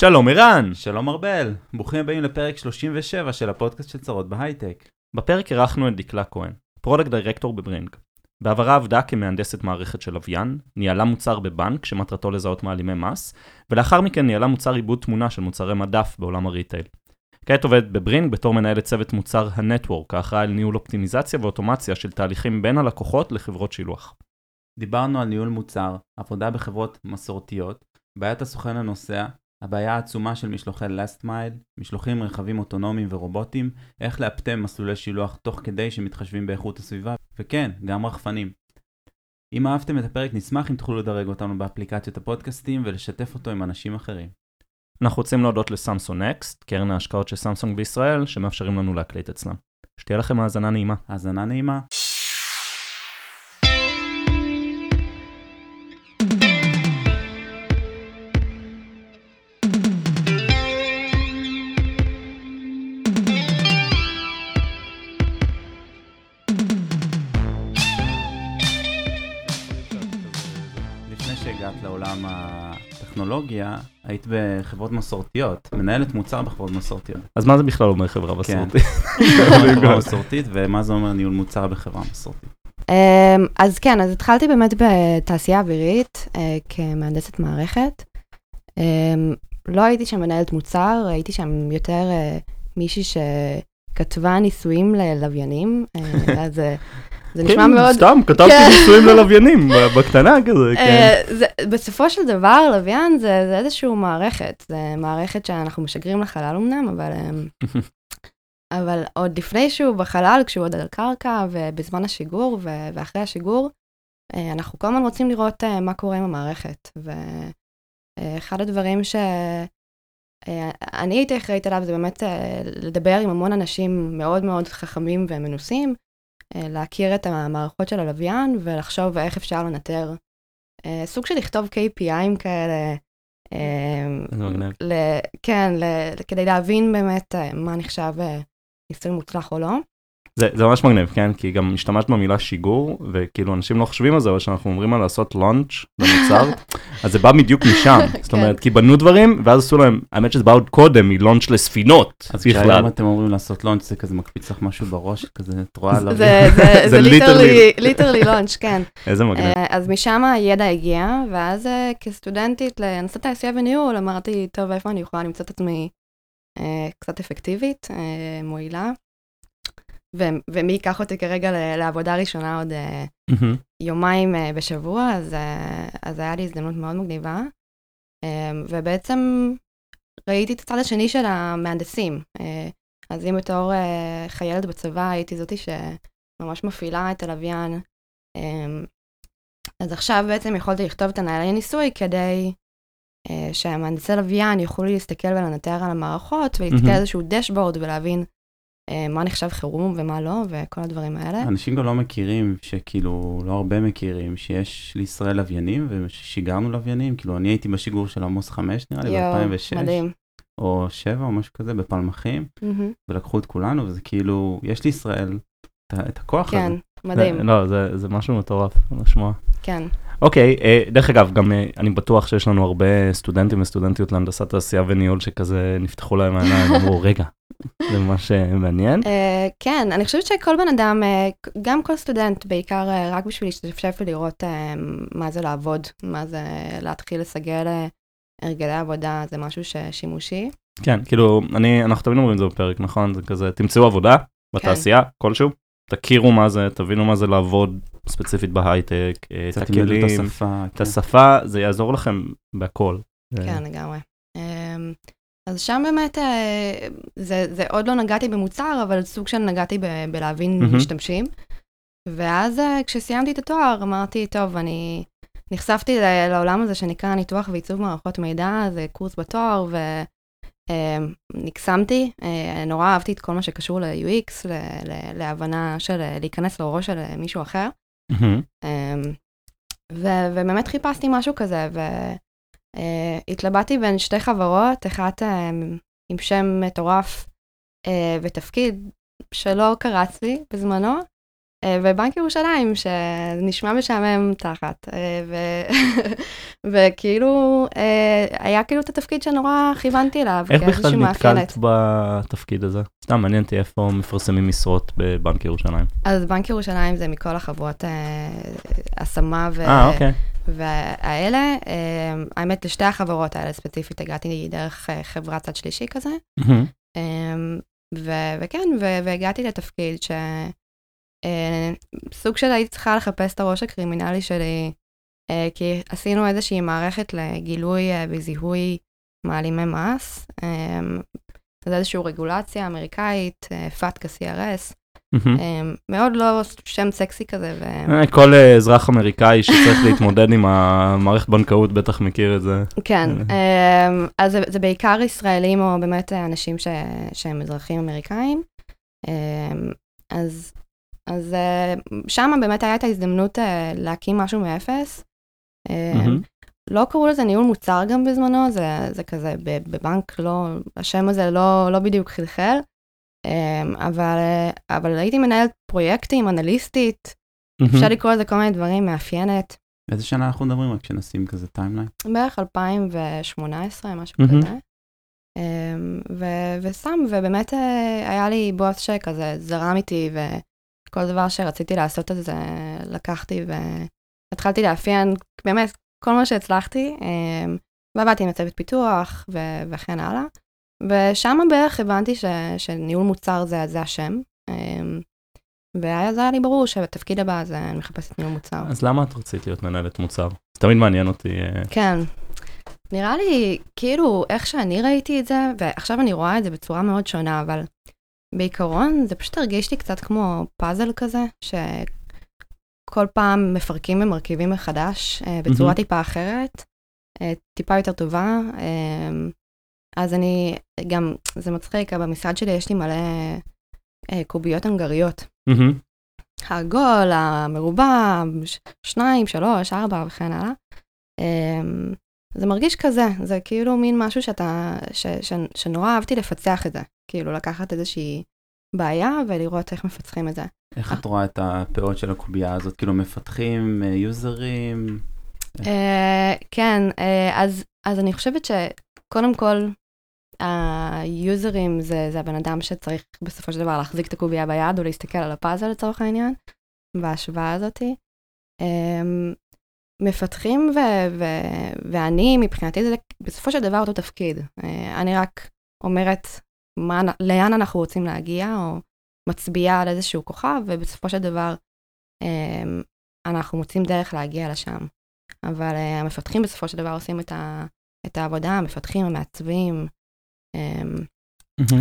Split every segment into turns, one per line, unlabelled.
שלום ערן!
שלום ארבל, ברוכים הבאים לפרק 37 של הפודקאסט של צרות בהייטק.
בפרק אירחנו את דקלה כהן, product director ב Bringg. בעברה עבדה כמהנדסת מערכת של לוויין, ניהלה מוצר בבנק שמטרתו לזהות מעלימי מס, ולאחר מכן ניהלה מוצר עיבוד תמונה של מוצרי מדף בעולם ה retail. כעת עובדת ב Bringg בתור מנהלת צוות מוצר ה network, האחראי על ניהול אופטימיזציה ואוטומציה של תהליכים בין הלקוחות לחברות שילוח.
דיברנו על ניהול מוצר, עבודה בחברות מסורתיות, בעיית הסוכן הנוסע, הבעיה העצומה של משלוחי last mile, משלוחים רכבים אוטונומיים ורובוטים, איך לאפטם מסלולי שילוח תוך כדי שמתחשבים באיכות הסביבה, וכן, גם רחפנים. אם אהבתם את הפרק נשמח אם תוכלו לדרג אותנו באפליקציות הפודקאסטים ולשתף אותו עם אנשים אחרים.
אנחנו רוצים להודות לסמסונג נקסט, קרן ההשקעות של סמסונג בישראל, שמאפשרים לנו להקליט אצלם. שתהיה לכם האזנה נעימה.
האזנה נעימה. הטכנולוגיה, היית בחברות מסורתיות, מנהלת מוצר בחברות מסורתיות.
אז מה זה בכלל אומר חברה
כן.
מסורתית?
חברה מסורתית, ומה זה אומר ניהול מוצר בחברה מסורתית?
אמ, אז כן, אז התחלתי באמת בתעשייה אווירית אה, כמהנדסת מערכת. אמ, לא הייתי שם מנהלת מוצר, הייתי שם יותר אה, מישהי שכתבה ניסויים ללוויינים, אה, אז זה נשמע
כן,
מאוד...
סתם, כתבתי
כן.
ניסויים ללוויינים, בקטנה כזה, כן.
אה, זה- בסופו של דבר, לוויין זה זה איזושהי מערכת, זה מערכת שאנחנו משגרים לחלל אמנם, אבל... אמ, אבל עוד לפני שהוא בחלל, כשהוא עוד על הקרקע, ובזמן השיגור ואחרי השיגור, אה, אנחנו כל הזמן רוצים לראות אה, מה קורה עם המערכת. ואחד הדברים שאני הייתי אחראית עליו זה באמת אה, לדבר עם המון אנשים מאוד מאוד חכמים ומנוסים, אה, להכיר את המערכות של הלוויין ולחשוב איך אפשר לנטר. אה, סוג של לכתוב KPI'ים כאלה. אה, כן, כדי להבין באמת אה, מה נחשב אה, ניסוי מוצלח או לא.
זה, זה ממש מגניב, כן? כי גם השתמשת במילה שיגור, וכאילו אנשים לא חושבים על זה, אבל כשאנחנו אומרים על לעשות לונץ' למוצר, אז זה בא בדיוק משם. זאת
כן.
אומרת, כי בנו דברים, ואז עשו להם, האמת שזה בא עוד קודם, מלונץ' לספינות,
אז
בכלל.
כשהיום אתם אומרים לעשות לונץ' זה כזה מקפיץ לך משהו בראש, כזה את רואה עליו.
זה- זה-
זה
זה
literally-
ליטרלי לונץ', כן.
איזה מגניב.
אה, אז משם הידע הגיע, ואז אה, כסטודנטית לנסות תעשייה וניהול, אמרתי, טוב, איפה אני יכולה למצוא את עצמי אה, קצת אפקטיבית, מועילה. ומי ייקח אותי כרגע לעבודה ראשונה עוד אה,
מהמם.
יומיים אה, בשבוע, אז, אה, אז היה לי הזדמנות מאוד מגניבה. ובעצם ראיתי את הצד השני של המהנדסים. אז אם בתור חיילת בצבא הייתי זאתי שממש מפעילה את הלוויין, אז עכשיו בעצם יכולתי לכתוב את הנהלי ניסוי כדי שהמהנדסי לוויין יוכלו להסתכל ולנטר על המערכות ולהסתכל. על איזשהו דשבורד ולהבין מה נחשב חירום ומה לא וכל הדברים האלה.
אנשים גם לא מכירים, שכאילו, לא הרבה מכירים, שיש לישראל לוויינים, ושיגרנו לוויינים, כאילו, אני הייתי בשיגור של עמוס 5, נראה לי,
יואו,
ב-2006,
מדהים.
או 7 או משהו כזה, בפלמחים,
מהמם.
ולקחו את כולנו, וזה כאילו, יש לישראל את את הכוח
כן,
הזה.
מדהים,
זה- לא, זה- זה משהו מטורף לשמוע.
כן.
אוקיי, אה, דרך אגב, גם אה, אני בטוח שיש לנו הרבה סטודנטים וסטודנטיות להנדסת תעשייה וניהול שכזה נפתחו להם העיניים, אמרו, רגע, זה ממש אה, מעניין.
אה, כן, אני חושבת שכל בן אדם, אה, גם כל סטודנט, בעיקר אה, רק בשביל להשתפשף ולראות אה, מה זה לעבוד, מה זה להתחיל לסגל אה, הרגלי עבודה, זה משהו ששימושי.
כן, כאילו, אני, אנחנו תמיד אומרים את זה בפרק, נכון? זה כזה, תמצאו עבודה בתעשייה, כלשהו, תכירו מה זה, תבינו מה זה לעבוד ספציפית בהייטק, אה, את
תלמדו את
הכלים,
השפה.
את
כן.
השפה, זה יעזור לכם בהכל.
כן, לגמרי. אמ, אז שם באמת, אה, זה, זה עוד לא נגעתי במוצר, אבל סוג של נגעתי ב, בלהבין. משתמשים. ואז אה, כשסיימתי את התואר, אמרתי, טוב, אני נחשפתי לעולם הזה שנקרא ניתוח ועיצוב מערכות מידע, זה קורס בתואר, ונקסמתי. נורא אהבתי את כל מה שקשור ל-UX, להבנה של אה, להיכנס לראש של אה, מישהו אחר. אמ, ובאמת חיפשתי משהו כזה, והתלבטתי בין שתי חברות, אחת אמ, עם שם מטורף אה, ותפקיד שלא קרץ לי בזמנו, אה, ובנק ירושלים, שנשמע משעמם תחת, אה, ו- וכאילו, אה, היה כאילו את התפקיד שנורא כיוונתי אליו,
איך בכלל. נתקלת בתפקיד הזה? סתם מעניין אותי איפה מפרסמים משרות בבנק ירושלים.
אז בנק ירושלים זה מכל החברות השמה ו-
אה, אוקיי.
והאלה, האמת, לשתי החברות האלה ספציפית הגעתי דרך חברת צד שלישי כזה. אמ, ו- וכן, והגעתי לתפקיד ש... אה, סוג של הייתי צריכה לחפש את הראש הקרימינלי שלי, אה, כי עשינו איזושהי מערכת לגילוי אה, וזיהוי מעלימי מס. זה איזושהי רגולציה אמריקאית, FATCA CRS, מאוד לא שם סקסי כזה, ו...
כל אזרח אמריקאי שצריך להתמודד עם המערכת בנקאות בטח מכיר את זה.
כן, אז זה, זה בעיקר ישראלים או באמת אנשים ש, שהם אזרחים אמריקאים. אמ, אז, אז שם באמת הייתה את ההזדמנות אה, להקים משהו מאפס. אמ,
מהמם.
לא קראו לזה ניהול מוצר גם בזמנו, זה, זה כזה בבנק, לא, השם הזה לא, לא בדיוק חלחל. אבל, אה, אבל הייתי מנהלת פרויקטים, אנליסטית, אפשר לקרוא לזה כל מיני דברים, מאפיינת.
באיזה שנה אנחנו מדברים? רק שנשים כזה timeline.
בערך 2018, משהו
מהמם.
כזה. ו- וסתם, ובאמת אה, היה לי בוס שכזה זרם איתי, וכל דבר שרציתי לעשות אז אה, לקחתי והתחלתי לאפיין באמת כל מה שהצלחתי, אמ, ועבדתי עם הצוות פיתוח ו- וכן הלאה. ושם בערך הבנתי ש- שניהול מוצר זה, זה השם. אמ, ואז היה לי ברור שבתפקיד הבא זה אני מחפשת ניהול מוצר.
אז למה את רצית להיות מנהלת מוצר? זה תמיד מעניין אותי. אה,
כן. נראה לי, כאילו, איך שאני ראיתי את זה, ועכשיו אני רואה את זה בצורה מאוד שונה, אבל בעיקרון זה פשוט הרגיש לי קצת כמו פאזל כזה, שכל פעם מפרקים ומרכיבים מחדש אה, בצורה
מהמם.
טיפה אחרת, אה, טיפה יותר טובה. אה, אז אני גם, זה מצחיק, במשרד שלי יש לי מלא אה, קוביות הנגריות.
מהמם.
העגול, המרובע, ש- שניים, שלוש, ארבע וכן הלאה. אמ, זה מרגיש כזה, זה כאילו מין משהו שאתה, ש, ש, שנורא אהבתי לפצח את זה. כאילו לקחת איזושהי בעיה ולראות איך מפצחים את זה.
איך את רואה את הפאות של הקובייה הזאת? כאילו מפתחים, אה, יוזרים?
אה, כן, אה, אז, אז אני חושבת שקודם כל, היוזרים זה, זה הבן אדם שצריך בסופו של דבר להחזיק את הקובייה ביד או להסתכל על הפאזל לצורך העניין, בהשוואה הזאתי. מפתחים ו- ו- ואני, מבחינתי זה בסופו של דבר אותו תפקיד. אה, אני רק אומרת מה, לאן אנחנו רוצים להגיע, או מצביעה על איזשהו כוכב, ובסופו של דבר אמ, אנחנו מוצאים דרך להגיע לשם. אבל uh, המפתחים בסופו של דבר עושים את, ה, את העבודה, המפתחים, המעצבים,
מהמם.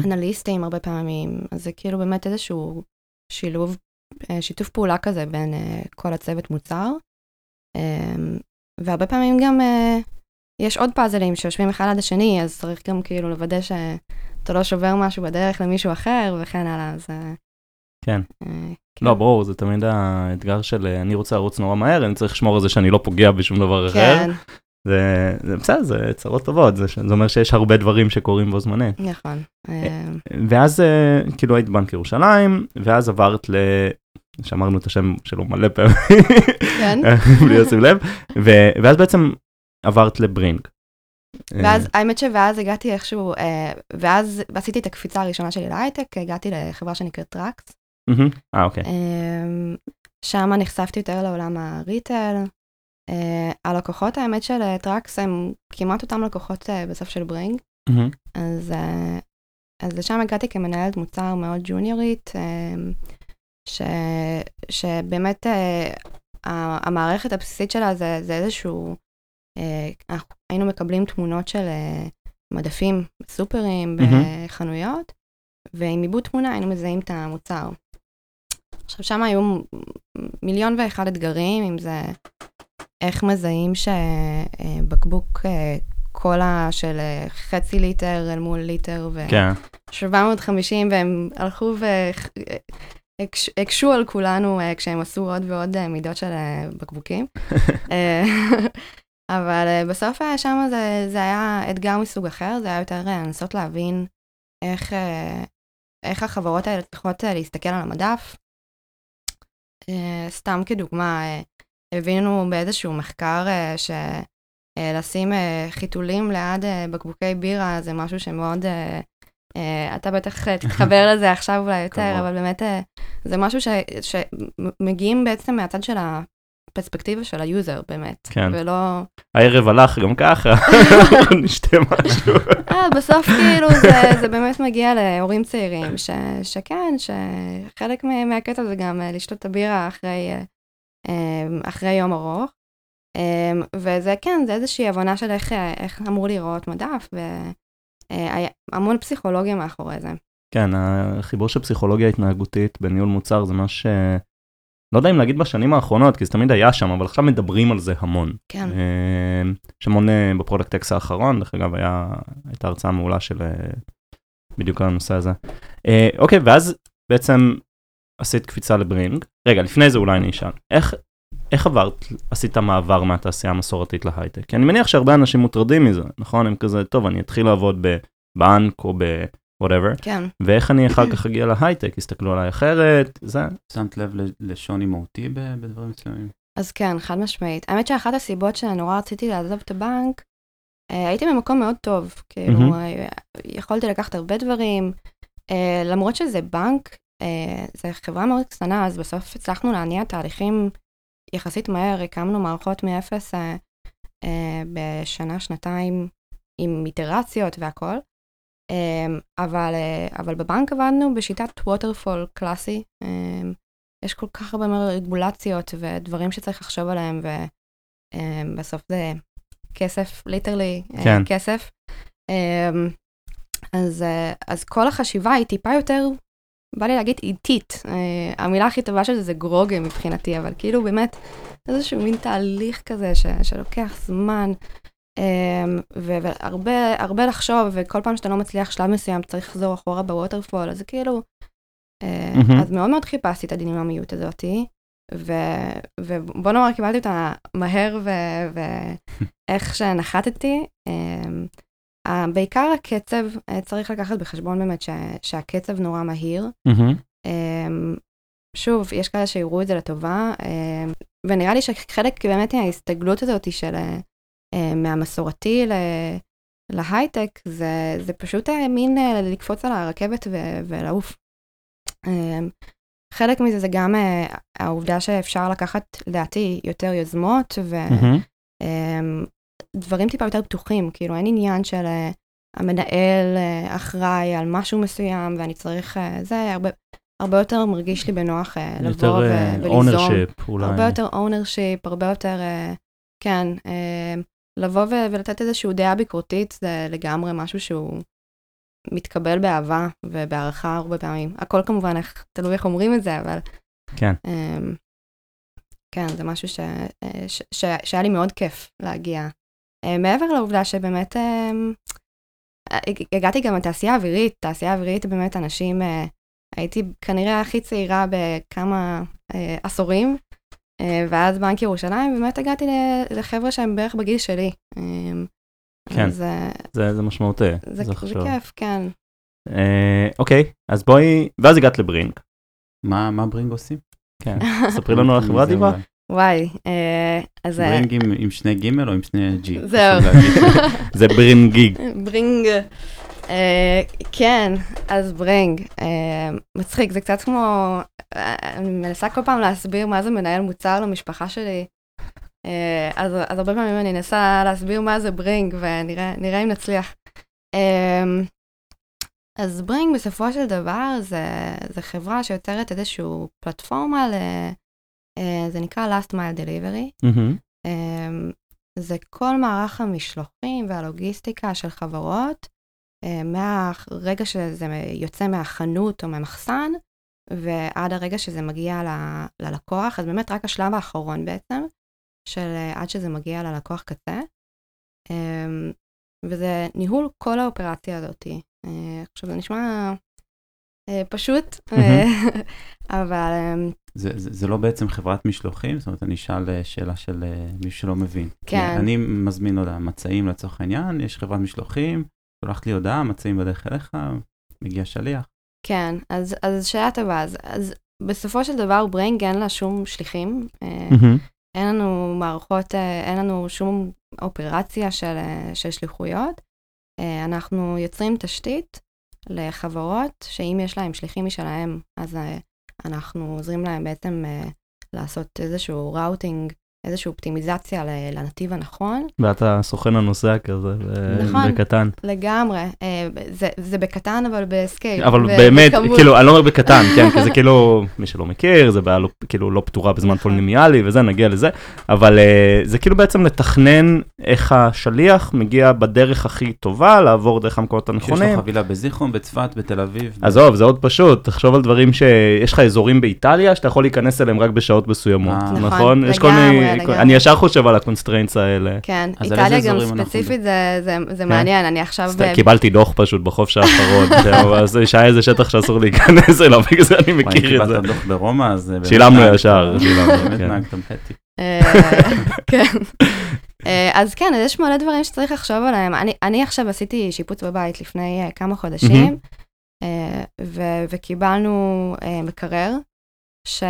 אנליסטים הרבה פעמים, אז זה כאילו באמת איזשהו שילוב, uh, שיתוף פעולה כזה בין כל הצוות מוצר. Um, והרבה פעמים גם uh, יש עוד פאזלים שיושבים אחד ליד השני, אז צריך גם כאילו לוודא שאתה לא שובר משהו בדרך למישהו אחר וכן הלאה, אז... אה,
כן.
אה,
לא, ברור, זה תמיד האתגר של אה, אני רוצה לרוץ נורא מהר, אני צריך לשמור על זה שאני לא פוגע בשום דבר אחר.
כן,
זה זה בסדר, זה צרות טובות, זה זה אומר שיש הרבה דברים שקורים בו זמנית.
נכון. אה,
ואז אה, כאילו היית בנק ירושלים, ואז עברת ל... שאמרנו את השם שלו מלא פעמים,
כן.
בלי לשים לב, ו- ואז בעצם עברת ל Bringg.
ואז, האמת שואז הגעתי איכשהו, אה, ואז עשיתי את הקפיצה הראשונה שלי להייטק, הגעתי לחברה שנקראת Trax.
אה. אה, אוקיי.
אה, שם נחשפתי יותר לעולם ה retail. אה, הלקוחות, האמת של אה, Trax, הם כמעט אותם לקוחות אה, בסוף של
Bringg.
אז, אה, אז לשם הגעתי כמנהלת מוצר מאוד ג'וניורית, אה, ש, שבאמת אה, המערכת הבסיסית שלה זה, זה איזשהו, אה, אנחנו היינו מקבלים תמונות של אה, מדפים בסופרים. בחנויות, ועם עיבוד תמונה היינו מזהים את המוצר. עכשיו, שם היו מיליון ואחד אתגרים, אם זה איך מזהים שבקבוק קולה של חצי ליטר אל מול ליטר ו...
כן.
750, והם הלכו והקשו על כולנו אה, כשהם עשו עוד ועוד אה, מידות של אה, בקבוקים. אבל בסוף שם זה, זה היה אתגר מסוג אחר, זה היה יותר לנסות להבין איך, איך החברות האלה צריכות להסתכל על המדף. סתם כדוגמה, הבינו באיזשהו מחקר שלשים חיתולים ליד בקבוקי בירה זה משהו שמאוד, אתה בטח תתחבר לזה עכשיו אולי יותר, אבל באמת זה משהו שמגיעים בעצם מהצד של הפרספקטיבה של ה user באמת,
כן.
ולא...
הערב הלך גם ככה, נשתה משהו.
בסוף כאילו זה, זה באמת מגיע להורים צעירים, ש, שכן, שחלק מהקטע זה גם לשתות את הבירה אחרי אמ, אחרי יום ארוך. אמ, וזה כן, זה איזושהי הבנה של איך, איך אמור להיראות מדף, והמון אה, פסיכולוגיה מאחורי זה.
כן, החיבור של פסיכולוגיה התנהגותית בניהול מוצר זה מה ש... לא יודע אם להגיד בשנים האחרונות, כי זה תמיד היה שם, אבל עכשיו מדברים על זה המון.
כן.
יש המון אה, ב ProductX האחרון, דרך אגב, היה, הייתה הרצאה מעולה של אה, בדיוק על הנושא הזה. אוקיי, ואז בעצם עשית קפיצה ל Bringg. רגע, לפני זה אולי אני אשאל, איך, איך עברת, עשית מעבר מהתעשייה המסורתית להייטק? כי אני מניח שהרבה אנשים מוטרדים מזה, נכון? הם כזה, טוב, אני אתחיל לעבוד בבנק או ב-whatever,
כן.
ואיך אני אחר כך אגיע להייטק? הסתכלו עליי אחרת, זה.
שמת לב לשוני מהותי בדברים מסוימים?
אז כן, חד משמעית. האמת שאחת הסיבות שנורא רציתי לעזוב את הבנק, אה, הייתי במקום מאוד טוב, כאילו, mm-hmm. יכולתי לקחת הרבה דברים, אה, למרות שזה בנק, זו חברה מאוד קטנה, אז בסוף הצלחנו להניע תהליכים יחסית מהר, הקמנו מערכות מאפס אה, אה, בשנה, שנתיים, עם איטרציות והכל. אבל, אבל בבנק עבדנו בשיטת ווטרפול קלאסי. יש כל כך הרבה רגולציות ודברים שצריך לחשוב עליהם, ובסוף זה כסף, literally
כן.
כסף. אז, אז כל החשיבה היא טיפה יותר בא לי להגיד איטית, אה, המילה הכי טובה של זה זה גרוגה מבחינתי, אבל כאילו באמת איזשהו מין תהליך כזה ש, שלוקח זמן, אמ, והרבה לחשוב, וכל פעם שאתה לא מצליח שלב מסוים צריך לחזור אחורה ב waterfall, אז כאילו, uh, mm-hmm. אז מאוד מאוד חיפשתי את הדינמיות הזאתי, ו, ובוא נאמר קיבלתי אותה מהר ואיך שנחתתי. Um, Uh, בעיקר הקצב, uh, צריך לקחת בחשבון באמת ש, שהקצב נורא מהיר. Mm-hmm. שוב, יש כאלה שיראו את זה לטובה, um, ונראה לי שחלק באמת מההסתגלות הזאת של uh, מהמסורתי ל, להייטק, זה, זה פשוט uh, מין לקפוץ על הרכבת ו, ולעוף. Um, חלק מזה זה גם העובדה שאפשר לקחת לדעתי יותר יוזמות, ו... Mm-hmm. דברים טיפה יותר פתוחים, כאילו אין עניין של uh, המנהל uh, אחראי על משהו מסוים ואני צריך, uh, זה הרבה, הרבה יותר מרגיש לי בנוח uh, לבוא ו-
ולזום. יותר ownership אולי.
הרבה יותר ownership, הרבה יותר, uh, כן, uh, לבוא ו- ולתת איזושהי דעה ביקורתית זה לגמרי משהו שהוא מתקבל באהבה ובהערכה הרבה פעמים. הכל כמובן, איך, תלוי איך אומרים את זה, אבל...
כן.
Um, כן, זה משהו ש, ש, ש, שהיה לי מאוד כיף להגיע מעבר לעובדה שבאמת אה, הגעתי גם לתעשייה אווירית, תעשייה אווירית באמת אנשים, אה, הייתי כנראה הכי צעירה בכמה עשורים, ואז בנק ירושלים, באמת הגעתי לחבר'ה שהם בערך בגיל שלי.
כן, זה, זה, זה משמעותי.
זה, זה, זה כיף, כן.
אוקיי, אז בואי, ואז הגעת ל Bringg.
מה, מה Bringg עושים?
כן, ספרי לנו על החברה דיבה.
וואי, אה, אז...
אה, Bringg עם, שני גימל או עם שני G?
זהו.
זה Bringg.
Bringg. אה, כן, אז ברינג. מצחיק, זה קצת כמו... אני מנסה כל פעם להסביר מה זה מנהל מוצר למשפחה שלי. אז, אז הרבה פעמים אני אנסה להסביר מה זה ברינג, ונראה אם נצליח. אז ברינג בסופו של דבר זה, זה חברה שיוצרת איזושהי פלטפורמה ל... אה, זה נקרא Last Mile Delivery. Mm-hmm. זה כל מערך המשלוחים והלוגיסטיקה של חברות, אה, מהרגע שזה יוצא מהחנות או מהמחסן, ועד הרגע שזה מגיע ל- ללקוח, אז באמת רק השלב האחרון בעצם, של עד שזה מגיע ללקוח קצה. וזה ניהול כל האופרציה הזאת. עכשיו, זה נשמע פשוט, אבל
זה, זה, זה לא בעצם חברת משלוחים? זאת אומרת, אני אשאל אה, שאלה של אה, מישהו שלא מבין.
כן.
אני מזמין, הודעה, מצעים לצורך העניין, יש חברת משלוחים, שולחת לי הודעה, מצעים בדרך אליך, מגיע שליח.
כן, אז, אז שאלה טובה, אז, אז בסופו של דבר ברנג אין לה שום שליחים, אה. אין לנו מערכות, אין לנו שום אופרציה של, של שליחויות. אנחנו יוצרים תשתית לחברות, שאם יש להם שליחים משלהם, אז אנחנו עוזרים להם בעצם אה, לעשות איזשהו ראוטינג, איזושהי אופטימיזציה ל- לנתיב הנכון.
ואתה סוכן הנוסע כזה,
נכון.
בקטן.
לגמרי, אה, זה, זה בקטן אבל ב scale.
אבל
ו-
באמת,
בכמות.
כאילו, אני לא אומר בקטן, כן, כי זה כאילו, מי שלא מכיר, זה בעיה לא- כאילו לא פתורה בזמן
נכון.
פולינומיאלי וזה, נגיע לזה, אבל אה, זה כאילו בעצם לתכנן איך השליח מגיע בדרך הכי טובה, לעבור דרך המקומות הנכונים.
לו חבילה בזיכרון, בצפת, בתל אביב.
עזוב, זה עוד פשוט, תחשוב על דברים שיש לך אזורים באיטליה שאתה יכול להיכנס אליהם רק בשעות מסוימות,
אה.
נכון?
נכון,
יש כל מיני,
לגמרי.
אני ישר חושב על ה constraints האלה.
כן, איטליה גם ספציפית זה, זה, זה
כן.
מעניין, אני עכשיו...
סתם,
ב-
קיבלתי דוח פשוט בחופש האחרון, אז שהיה איזה שטח שאסור להיכנס אליו, בגלל זה אני מכיר את זה.
קיבלת דוח ברומא, אז... אה,
שילמנו ישר, שילמנו,
באמת
כן.
אה, כן. אה, אז כן, אז יש מלא דברים שצריך לחשוב עליהם. אני, אני עכשיו עשיתי שיפוץ בבית לפני כמה חודשים, ו- וקיבלנו מקרר, ש-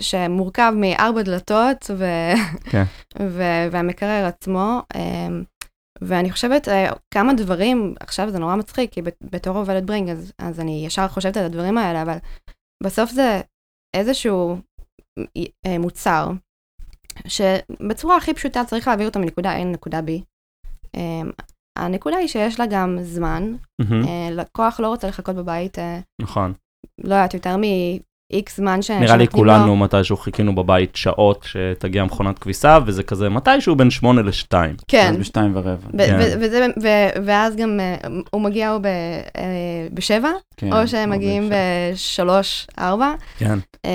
שמורכב מארבע דלתות, ו-
כן.
ו- והמקרר עצמו. אה, ואני חושבת אה, כמה דברים, עכשיו זה נורא מצחיק, כי בת- בתור עובדת ברינג, אז, אז אני ישר חושבת על הדברים האלה, אבל בסוף זה איזשהו אה, מוצר, שבצורה הכי פשוטה צריך להעביר אותו מנקודה A לנקודה B. אה, הנקודה היא שיש לה גם זמן, אה, לקוח לא רוצה לחכות בבית,
נכון.
לא יודעת, יותר מ-X זמן ש...
נראה לי כולנו. מתישהו חיכינו בבית שעות שתגיע מכונת כביסה, וזה כזה מתישהו בין שמונה לשתיים.
כן,
בשתיים ורבע.
כן.
ו- וזה, ו- ואז גם אה, הוא מגיע או ב- אה, בשבע,
כן,
או שהם מגיעים. בשלוש, ארבע.
כן.
אמ,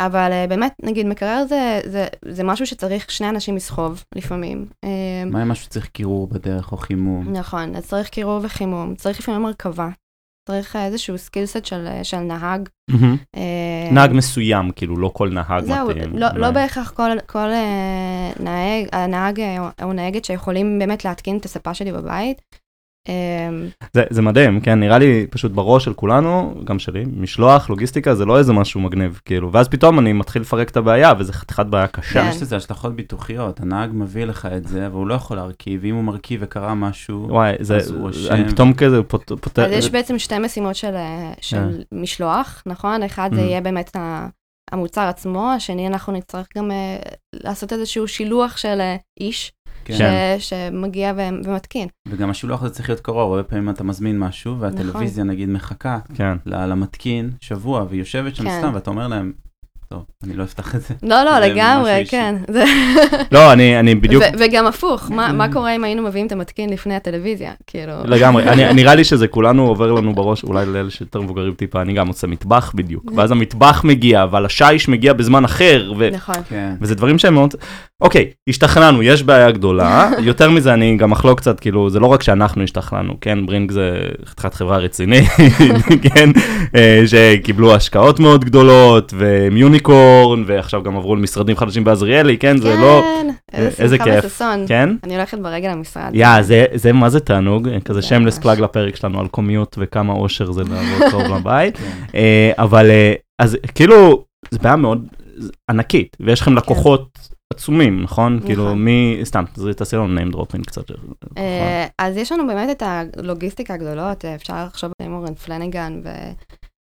אבל אה, באמת, נגיד, מקרר זה, זה, זה משהו שצריך שני אנשים לסחוב לפעמים.
מה עם משהו שצריך קירור בדרך או חימום?
נכון, אז צריך קירור וחימום, צריך לפעמים הרכבה. צריך אה, איזשהו skillset של, אה, של נהג. אה,
נהג מסוים, כאילו, לא כל נהג
זהו,
מתאים.
לא, לא
אולי.
בהכרח כל, כל אה, נהג, הנהג אה, או נהגת שיכולים באמת להתקין את הספה שלי בבית. אמ,
זה, זה מדהים, כן, נראה לי פשוט בראש של כולנו, גם שלי, משלוח, לוגיסטיקה, זה לא איזה משהו מגניב, כאילו, ואז פתאום אני מתחיל לפרק את הבעיה, וזה חתיכת בעיה קשה.
כן.
יש לזה השלכות ביטוחיות, הנהג מביא לך את זה, אבל הוא לא יכול להרכיב, ואם הוא מרכיב וקרה משהו,
וואי, זה,
אז הוא רושם.
אני פתאום כזה פות- פותח,
אז יש בעצם שתי משימות של, אה, של משלוח, נכון? אחד זה
Mhm.
יהיה באמת ה- המוצר עצמו, השני אנחנו נצטרך גם אה, לעשות איזשהו שילוח של אה, איש
כן.
ש- שמגיע ו- ומתקין.
וגם השילוח הזה צריך להיות קרוב, הרבה פעמים אתה מזמין משהו, והטלוויזיה נגיד מחכה
כן,
ל- למתקין שבוע, והיא יושבת שם
כן.
סתם, ואתה אומר להם, טוב, אני לא אפתח את זה.
לא, לא,
זה
לגמרי. כן. זה-
לא, אני, אני בדיוק,
ו- וגם הפוך, מה מה קורה אם היינו מביאים את המתקין לפני הטלוויזיה? כאילו...
לגמרי, אני, נראה לי שזה כולנו עובר לנו בראש, אולי לאלה שיותר מבוגרים טיפה, אני גם עושה מטבח בדיוק, ואז המטבח מגיע, אבל השיש מגיע בזמן אחר, ו...
נכון.
כן.
וזה דברים שהם מאוד... אוקיי, השתכנענו, יש בעיה גדולה. יותר מזה, אני גם אחלוק קצת, כאילו, זה לא רק שאנחנו השתכנענו, כן? ברינג זה חתיכת חברה רצינית, כן? אה, שקיבלו השקעות מאוד גדולות, והם יוניקורן, ועכשיו גם עברו למשרדים חדשים בעזריאלי, כן? זה לא...
כן, איזה
איזה כיף. כן?
אני הולכת ברגל למשרד.
יא, זה, זה מה זה תענוג, כזה
זה
שמלס. פלאג לפרק שלנו על קומיוט וכמה אושר זה לעבוד טוב לבית.
כן.
אה, אבל אה, אז כאילו, זה בעיה מאוד ענקית, ויש לכם לקוחות עצומים, נכון?
נכון.
כאילו, מי, סתם, תעשי לנו name dropping קצת. נכון.
אה, אז יש לנו באמת את הלוגיסטיקה הגדולות, אה, אפשר לחשוב על מורן פלנגן,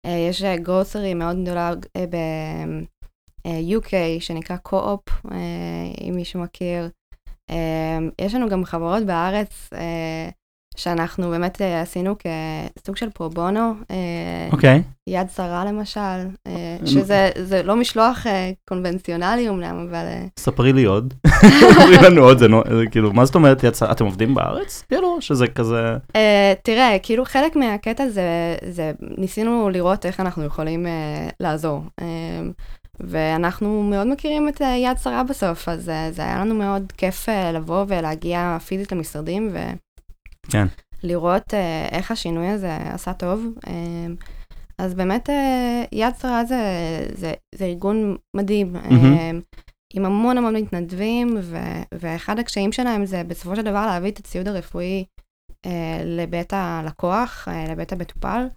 ויש גרוסרי מאוד גדולה ב-UK שנקרא קו-אופ, אה, אם מישהו מכיר. אה, יש לנו גם חברות בארץ אה, שאנחנו באמת אה, עשינו כסוג של פרו בונו, אה,
אוקיי,
יד שרה למשל, אה, שזה זה לא משלוח אה, קונבנציונלי אמנם, אבל... אה,
ספרי לי עוד. ספרי לנו עוד, זה נו- זה כאילו, מה זאת אומרת, יצא- אתם עובדים בארץ? כאילו, שזה כזה...
Uh, תראה, כאילו חלק מהקטע זה, זה ניסינו לראות איך אנחנו יכולים uh, לעזור. Uh, ואנחנו מאוד מכירים את uh, יד שרה בסוף, אז uh, זה היה לנו מאוד כיף uh, לבוא ולהגיע פיזית למשרדים
כן.
ולראות uh, איך השינוי הזה עשה טוב. Uh, אז באמת uh, יד שרה זה, זה, זה ארגון מדהים. uh, עם המון המון מתנדבים, ו- ואחד הקשיים שלהם זה בסופו של דבר להביא את הציוד הרפואי אה, לבית הלקוח, אה, לבית המטופל.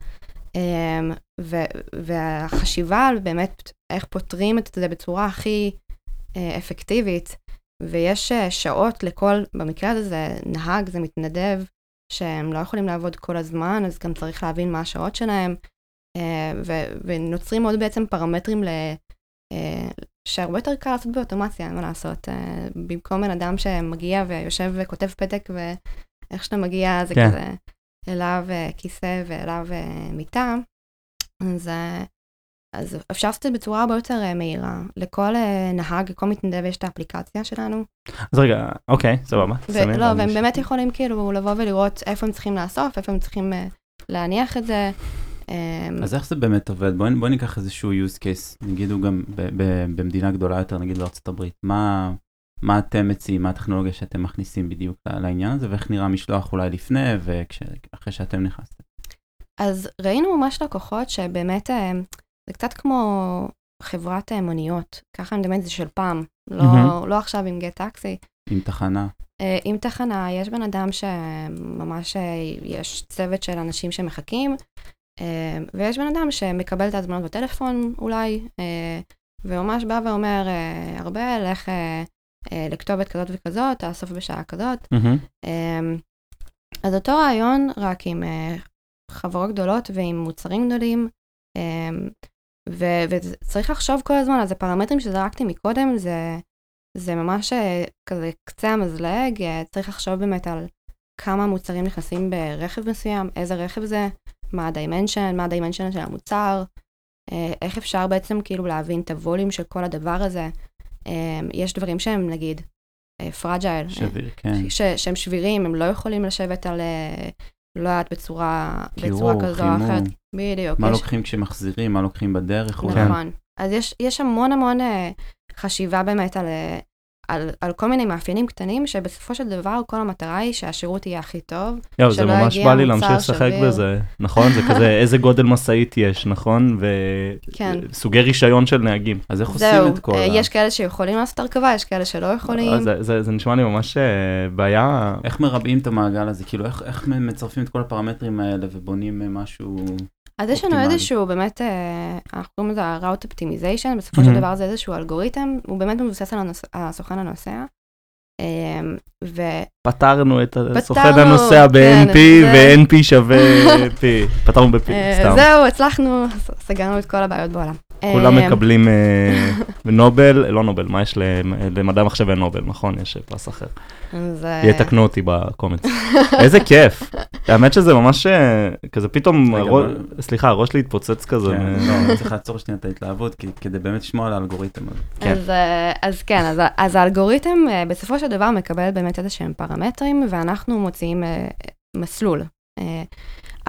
ו- והחשיבה על באמת איך פותרים את זה בצורה הכי אה, אפקטיבית, ויש אה, שעות לכל, במקרה הזה זה נהג, זה מתנדב, שהם לא יכולים לעבוד כל הזמן, אז גם צריך להבין מה השעות שלהם, אה, ו- ונוצרים עוד בעצם פרמטרים ל... אה, שהרבה יותר קל לעשות באוטומציה, אין מה לעשות. אה, במקום בן אדם שמגיע ויושב וכותב פתק, ואיך שאתה מגיע זה
כן.
כזה אליו כיסא ואליו מיטה, אז, אז אפשר לעשות את זה בצורה הרבה יותר אה, מהירה. לכל אה, נהג, לכל מתנדב יש את האפליקציה שלנו.
אז רגע, אוקיי, סבבה. ואז
והם באמת יכולים כאילו לבוא ולראות איפה הם צריכים לאסוף, איפה הם צריכים אה, להניח את זה. אה,
אז איך זה באמת עובד? בואי בוא ניקח איזשהו use case, נגיד הוא גם ב- ב- במדינה גדולה יותר, נגיד בארצות הברית. מה, מה אתם מציעים, מה הטכנולוגיה שאתם מכניסים בדיוק לעניין הזה, ואיך נראה משלוח אולי לפני ואחרי שאתם נכנסתם?
אז ראינו ממש לקוחות שבאמת, זה קצת כמו חברת מוניות, ככה אני מדמיינת את זה של פעם, לא,
מהמם.
לא עכשיו עם גט טקסי.
עם תחנה?
אה, עם תחנה, יש בן אדם שממש אה, יש צוות של אנשים שמחכים, אה, ויש בן אדם שמקבל את ההזמנות בטלפון אולי, וממש בא ואומר, הרבה, לך לכתובת כזאת וכזאת, תאסוף בשעה כזאת. אמ, אז אותו רעיון, רק עם חברות גדולות ועם מוצרים גדולים, ו- וצריך לחשוב כל הזמן, אז הפרמטרים שזרקתי מקודם, זה, זה ממש אה, כזה קצה המזלג, אה, צריך לחשוב באמת על כמה מוצרים נכנסים ברכב מסוים, איזה רכב זה, מה ה dimension, מה ה dimension של המוצר, אה, איך אפשר בעצם כאילו להבין את ה volume של כל הדבר הזה. יש דברים שהם נגיד פרג'ייל,
שביר, כן.
ש, שהם שבירים, הם לא יכולים לשבת על, לא יודעת, בצורה, בצורה כזו או אחרת. בדיוק.
מה
יש,
לוקחים כשמחזירים, מה לוקחים בדרך?
נכון. אז יש, יש המון המון אה, חשיבה באמת על, אה, על, על כל מיני מאפיינים קטנים, שבסופו של דבר כל המטרה היא שהשירות יהיה הכי טוב.
יואו, זה ממש בא לי להמשיך לשחק
שביר.
בזה, נכון? זה כזה איזה גודל משאית יש, נכון?
כן.
וסוגי רישיון של נהגים.
אז איך עושים את כל
אה,
ה...
יש כאלה שיכולים לעשות הרכבה, יש כאלה שלא יכולים.
זה- זה זה נשמע לי ממש אה, בעיה.
איך מרבעים את המעגל הזה? כאילו, איך, איך מצרפים את כל הפרמטרים האלה ובונים משהו...
אז יש לנו. איזשהו באמת, אה, אנחנו קוראים לזה ה-route optimization, בסופו של. דבר זה איזשהו אלגוריתם, הוא באמת מבוסס על הסוכן הנוסע. ו...
פתרנו את הסוכן הנוסע
כן,
ב-NP, ו-NP שווה P. פתרנו ב-P, סתם.
זהו, הצלחנו, סגרנו את כל הבעיות בעולם.
כולם
אה,
מקבלים אה, נובל, לא נובל, מה יש למ- למדע מחשב אין נובל, נכון? יש פרס אחר.
אה,
יתקנו אותי בקומץ. איזה כיף. האמת שזה ממש אה, כזה פתאום, סליחה, הראש לי התפוצץ כזה.
כן, לא, צריך לעצור שנייה את ההתלהבות, כי- כדי באמת לשמוע על האלגוריתם הזה.
אז, אה, אז כן, אז, האלגוריתם אה, בסופו של דבר מקבל באמת איזה שהם פרמטרים, ואנחנו מוציאים אה, מסלול.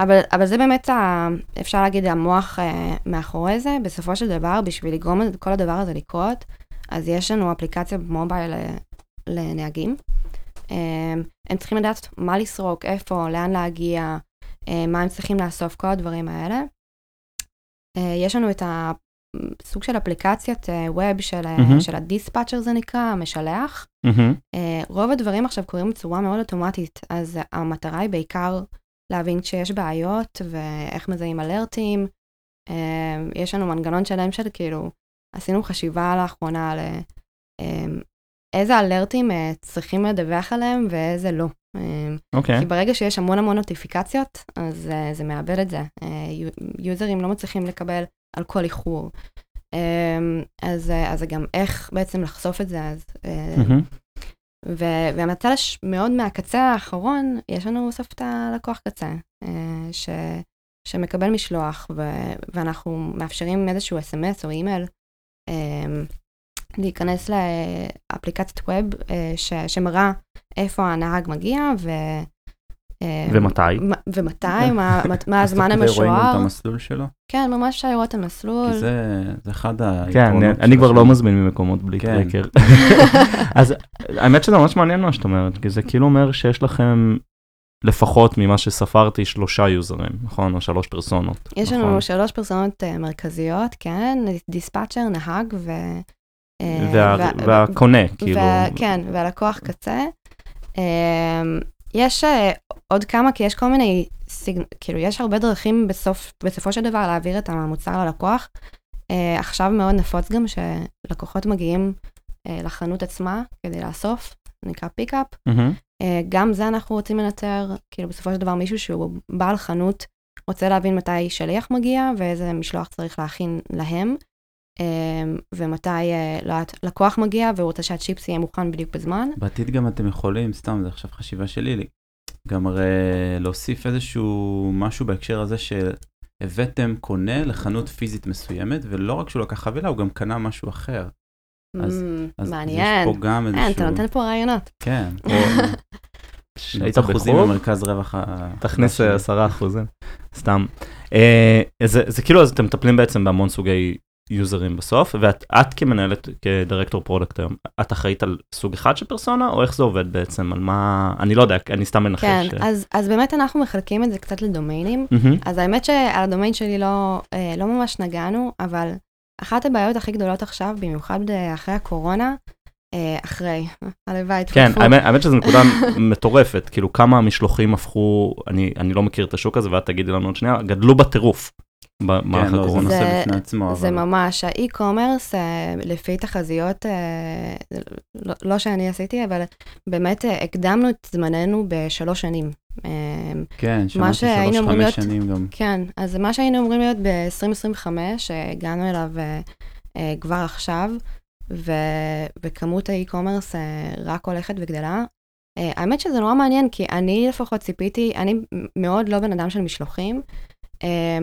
אה, אבל, אבל זה באמת, ה, אפשר להגיד, המוח אה, מאחורי זה. בסופו של דבר, בשביל לגרום את כל הדבר הזה לקרות, אז יש לנו אפליקציה במובייל אה, לנהגים. אה, הם צריכים לדעת מה לסרוק, איפה, לאן להגיע, אה, מה הם צריכים לאסוף, כל הדברים האלה. אה, יש לנו את הסוג של אפליקציית ווב של, אה,
מהמם.
של הדיספאצ'ר זה נקרא, המשלח. אה, רוב הדברים עכשיו קורים בצורה מאוד אוטומטית, אז המטרה היא בעיקר להבין כשיש בעיות ואיך מזהים אלרטים. אה, יש לנו מנגנון שלם של כאילו, עשינו חשיבה לאחרונה על אה, אה, איזה אלרטים אה, צריכים לדווח עליהם ואיזה לא. אה,
אוקיי.
כי ברגע שיש המון המון נוטיפיקציות, אז uh, זה מאבד את זה. Uh, יוזרים לא מצליחים לקבל על כל איחור. אז, אז גם איך בעצם לחשוף את זה. אז, uh,
מהמם.
ו- והמצב הש- מאוד מהקצה האחרון, יש לנו בסוף את הלקוח קצה, uh, ש- שמקבל משלוח, ו- ואנחנו מאפשרים איזשהו אס.אם.אס או אימייל. um, להיכנס לאפליקציית ווב uh, ש- שמראה איפה הנהג מגיע ו... אה,
ומתי?
מ- ומתי, מה, הזמן
תוך כדי רואים גם את
המשוער.
המסלול שלו?
כן, ממש אפשר לראות את המסלול.
כי זה זה אחד
כן,
היתרונות
אני-
של
אני כבר לא. מזמין ממקומות בלי
כן.
טרקר. אז האמת שזה ממש מעניין מה שאת אומרת, כי זה כאילו אומר שיש לכם לפחות ממה שספרתי שלושה יוזרים, נכון? או שלוש פרסונות.
יש
נכון?
לנו שלוש פרסונות אה, מרכזיות, כן, דיספאצ'ר, נהג ו... אה,
וה-
ו-
והקונה, כאילו.
ו- כן, והלקוח קצה. אמ, יש אה, עוד כמה, כי יש כל מיני, סיג... כאילו, יש הרבה דרכים בסוף, בסופו של דבר להעביר את המוצר ללקוח. אה, עכשיו מאוד נפוץ גם שלקוחות מגיעים אה, לחנות עצמה כדי לאסוף, נקרא pickup.
מהמם.
אה, גם זה אנחנו רוצים לנטר, כאילו בסופו של דבר מישהו שהוא בעל חנות רוצה להבין מתי שליח מגיע ואיזה משלוח צריך להכין להם, ומתי אה, לא יודעת, לקוח מגיע והוא רוצה שהצ'יפס יהיה מוכן בדיוק בזמן.
בעתיד גם אתם יכולים, סתם, זה עכשיו חשיבה שלי, לי, גם הרי להוסיף איזשהו משהו בהקשר הזה שהבאתם קונה לחנות פיזית מסוימת, ולא רק שהוא לקח חבילה, הוא גם קנה משהו אחר. אז- אז
מעניין.
יש פה גם
אין,
איזשהו...
אתה נותן פה רעיונות.
כן.
היית
אחוזים
בחו"ל?
במרכז רווח ה...
תכניס
השני.
אה, עשרה אחוזים, סתם. אה, זה, זה כאילו, אז אתם מטפלים בעצם בהמון סוגי יוזרים בסוף, ואת את כמנהלת, כדירקטור פרודקט היום, את אחראית על סוג אחד של פרסונה, או איך זה עובד בעצם, על מה, אני לא יודע, אני סתם מנחש.
כן,
ש-
אז, אז באמת אנחנו מחלקים את זה קצת לדומיינים.
מהמם.
אז האמת שעל הדומיין שלי לא, אה, לא ממש נגענו, אבל אחת הבעיות הכי גדולות עכשיו, במיוחד אה, אחרי הקורונה, אה, אחרי, הלוואי,
כן,
טפו.
האמת, האמת שזו נקודה מטורפת, כאילו כמה משלוחים הפכו, אני, אני לא מכיר את השוק הזה, ואת תגידי לנו עוד שנייה, גדלו בטירוף במהלך
כן, לא, זה
הקורונה.
זה-
נושא בפני עצמו,
זה
אבל...
ממש, האי-קומרס, אה, לפי תחזיות, אה, לא, לא שאני עשיתי, אבל באמת אה, הקדמנו את זמננו בשלוש שנים.
כן, שמעתי שלוש, חמש
להיות-
שנים גם.
כן, אז מה שהיינו אמורים להיות ב-2025, הגענו אליו כבר עכשיו, ו, וכמות האי-קומרס רק הולכת וגדלה. האמת שזה נורא מעניין, כי אני לפחות ציפיתי, אני מאוד לא בן אדם של משלוחים. אה,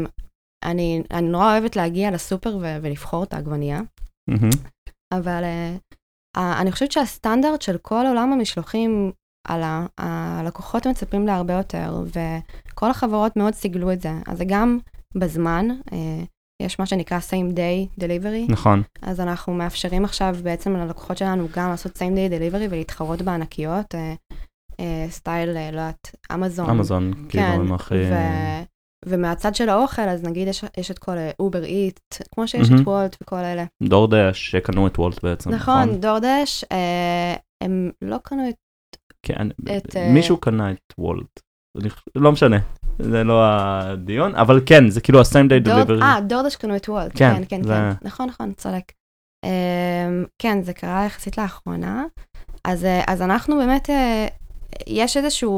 אני, אני נורא אוהבת להגיע לסופר ו- ולבחור את העגבנייה,
מהמם.
אבל אה, אני חושבת שהסטנדרט של כל עולם המשלוחים, על ה- הלקוחות מצפים להרבה יותר, וכל החברות מאוד סיגלו את זה. אז זה גם בזמן, אה, יש מה שנקרא same day delivery,
נכון,
אז אנחנו מאפשרים עכשיו בעצם ללקוחות שלנו גם לעשות same day delivery ולהתחרות בענקיות, אה, אה, סטייל, אה, לא יודעת, אמזון.
אמזון, כאילו,
כן,
הם הכי...
ומהצד של האוכל, אז נגיד יש, יש את כל Uber Eats, כמו שיש
מהמם.
את וולט וכל אלה.
דורדש שקנו את וולט בעצם,
נכון, דורדש, אה, הם לא קנו את...
כן,
את, אה,
מישהו קנה את וולט. לא משנה, זה לא הדיון, אבל כן, זה כאילו ה-same day delivery.
אה, דורדש קנו את וולט,
כן,
כן, כן,
זה-
כן, נכון, נכון, צודק. אה, כן, זה קרה יחסית לאחרונה. אז, אה, אז אנחנו באמת, אה, יש איזושהי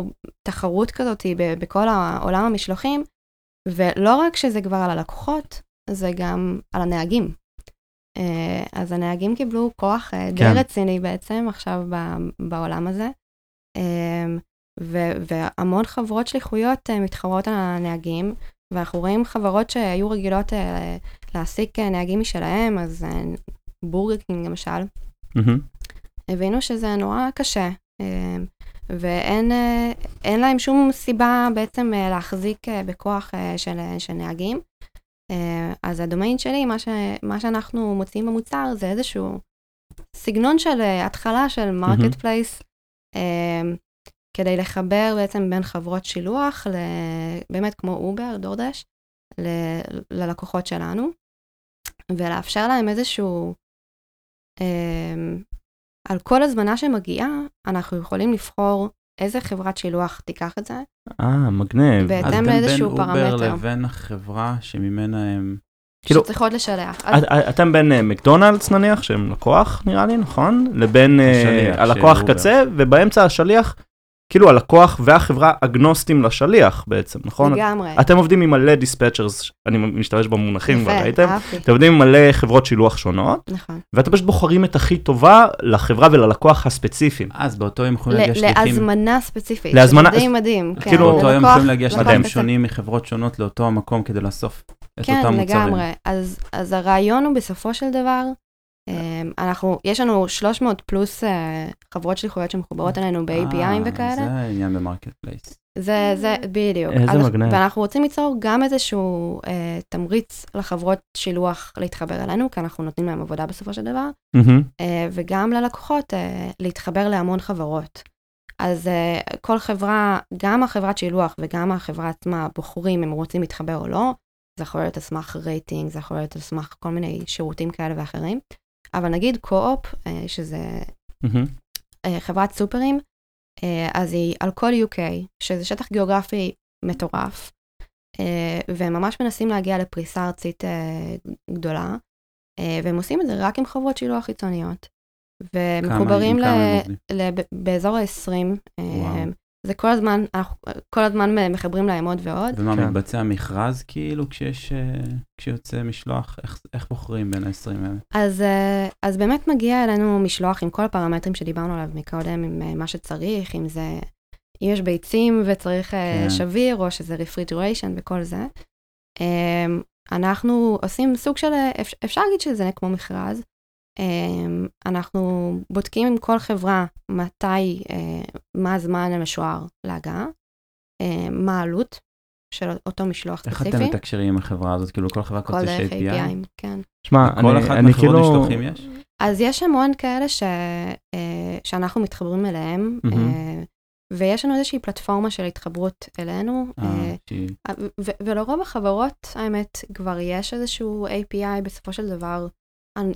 תחרות כזאת בכל העולם המשלוחים, ולא רק שזה כבר על הלקוחות, זה גם על הנהגים. אה, אז הנהגים קיבלו כוח אה, די
כן.
רציני בעצם עכשיו בעולם הזה. אה, ו- והמון חברות שליחויות מתחרות על הנהגים, ואנחנו רואים חברות שהיו רגילות להעסיק נהגים משלהם, אז בורגר קינג למשל,
מהמם.
הבינו שזה נורא קשה, ואין אה, להם שום סיבה בעצם אה, להחזיק אה, בכוח של, של נהגים. אז הדומיין שלי, מה, ש, מה שאנחנו מוצאים במוצר זה איזשהו סגנון של התחלה של marketplace, כדי לחבר בעצם בין חברות שילוח, באמת כמו אובר, DoorDash, ל, ללקוחות שלנו, ולאפשר להם איזשהו, אה, על כל הזמנה שמגיעה, אנחנו יכולים לבחור איזה חברת שילוח תיקח את זה,
אה, מגניב.
בהתאם
אז אתם
לאיזשהו
בין אובר
פרמטר.
לבין החברה שממנה הם...
כאילו-
שצריכות לשלח. אז-
את- אתם בין אה, מקדונלדס נניח, שהם לקוח נראה לי, נכון? לבין אה, הלקוח. קצה, ובאמצע השליח, כאילו הלקוח והחברה אגנוסטים לשליח בעצם, נכון?
לגמרי.
אתם עובדים עם מלא dispatchers, אני משתמש במונחים, כבר
יפה,
ראיתם?
אהבתי.
אתם עובדים עם מלא חברות שילוח שונות,
נכון.
ואתם פשוט בוחרים את הכי טובה לחברה וללקוח הספציפיים.
אז באותו יום יכולים להגיע שליחים...
להזמנה ספציפית.
להזמנה-
די מדהים. כן,
כאילו,
באותו יום יכולים להגיע שליחים. שונים מחברות שונות לאותו המקום כדי לאסוף את
כן,
אותם מוצרים.
לגמרי. אז, אז הרעיון הוא בסופו של דבר, אנחנו, יש לנו 300 פלוס אה, חברות שליחויות שמחוברות אלינו ב-API ים
אה,
וכאלה.
זה העניין ב marketplace.
זה, זה, בדיוק.
איזה מגניב.
ואנחנו רוצים ליצור גם איזשהו אה, תמריץ לחברות שילוח להתחבר אלינו, כי אנחנו נותנים להם עבודה בסופו של דבר,
מהמם.
אה, וגם ללקוחות אה, להתחבר להמון חברות. אז אה, כל חברה, גם החברת שילוח וגם החברה עצמה בוחרים אם הם רוצים להתחבר או לא. זה יכול להיות על סמך רייטינג, זה יכול להיות על סמך כל מיני שירותים כאלה ואחרים. אבל נגיד קו-אופ, אה, שזה. אה, חברת סופרים, אה, אז היא על כל UK, שזה שטח גיאוגרפי מטורף, והם ממש מנסים להגיע לפריסה ארצית גדולה, והם עושים את זה רק עם חברות שילוח חיצוניות. ומחוברים ל- באזור ה-20. זה כל הזמן, אנחנו כל הזמן מחברים להם עוד ועוד.
ומה,
כן.
מתבצע מכרז כאילו כשיש, אה, כשיוצא משלוח? איך, איך בוחרים בין ה-20 האלה?
אז, אה, אז באמת מגיע אלינו משלוח עם כל הפרמטרים שדיברנו עליו מקודם, עם אה, מה שצריך, אם זה, אם יש ביצים וצריך אה,
כן.
שביר, או שזה refrigeration וכל זה. אה, אנחנו עושים סוג של, אה, אפ- אפשר להגיד שזה כמו מכרז. אה, אנחנו בודקים עם כל חברה מתי, אה, מה הזמן המשוער להגעה, אה, מה העלות של אותו משלוח
איך
ספציפי.
אתם מתקשרים עם החברה הזאת? כאילו כל חברה
כל
כזאת יש API?
API, כן.
שמע,
כל
אני,
אחת מהחברות
כאילו...
משלוחים יש?
אז יש המון כאלה ש, אה, שאנחנו מתחברים אליהם. אה, ויש לנו איזושהי פלטפורמה של התחברות אלינו, ולרוב החברות, האמת, כבר יש איזשהו API בסופו של דבר,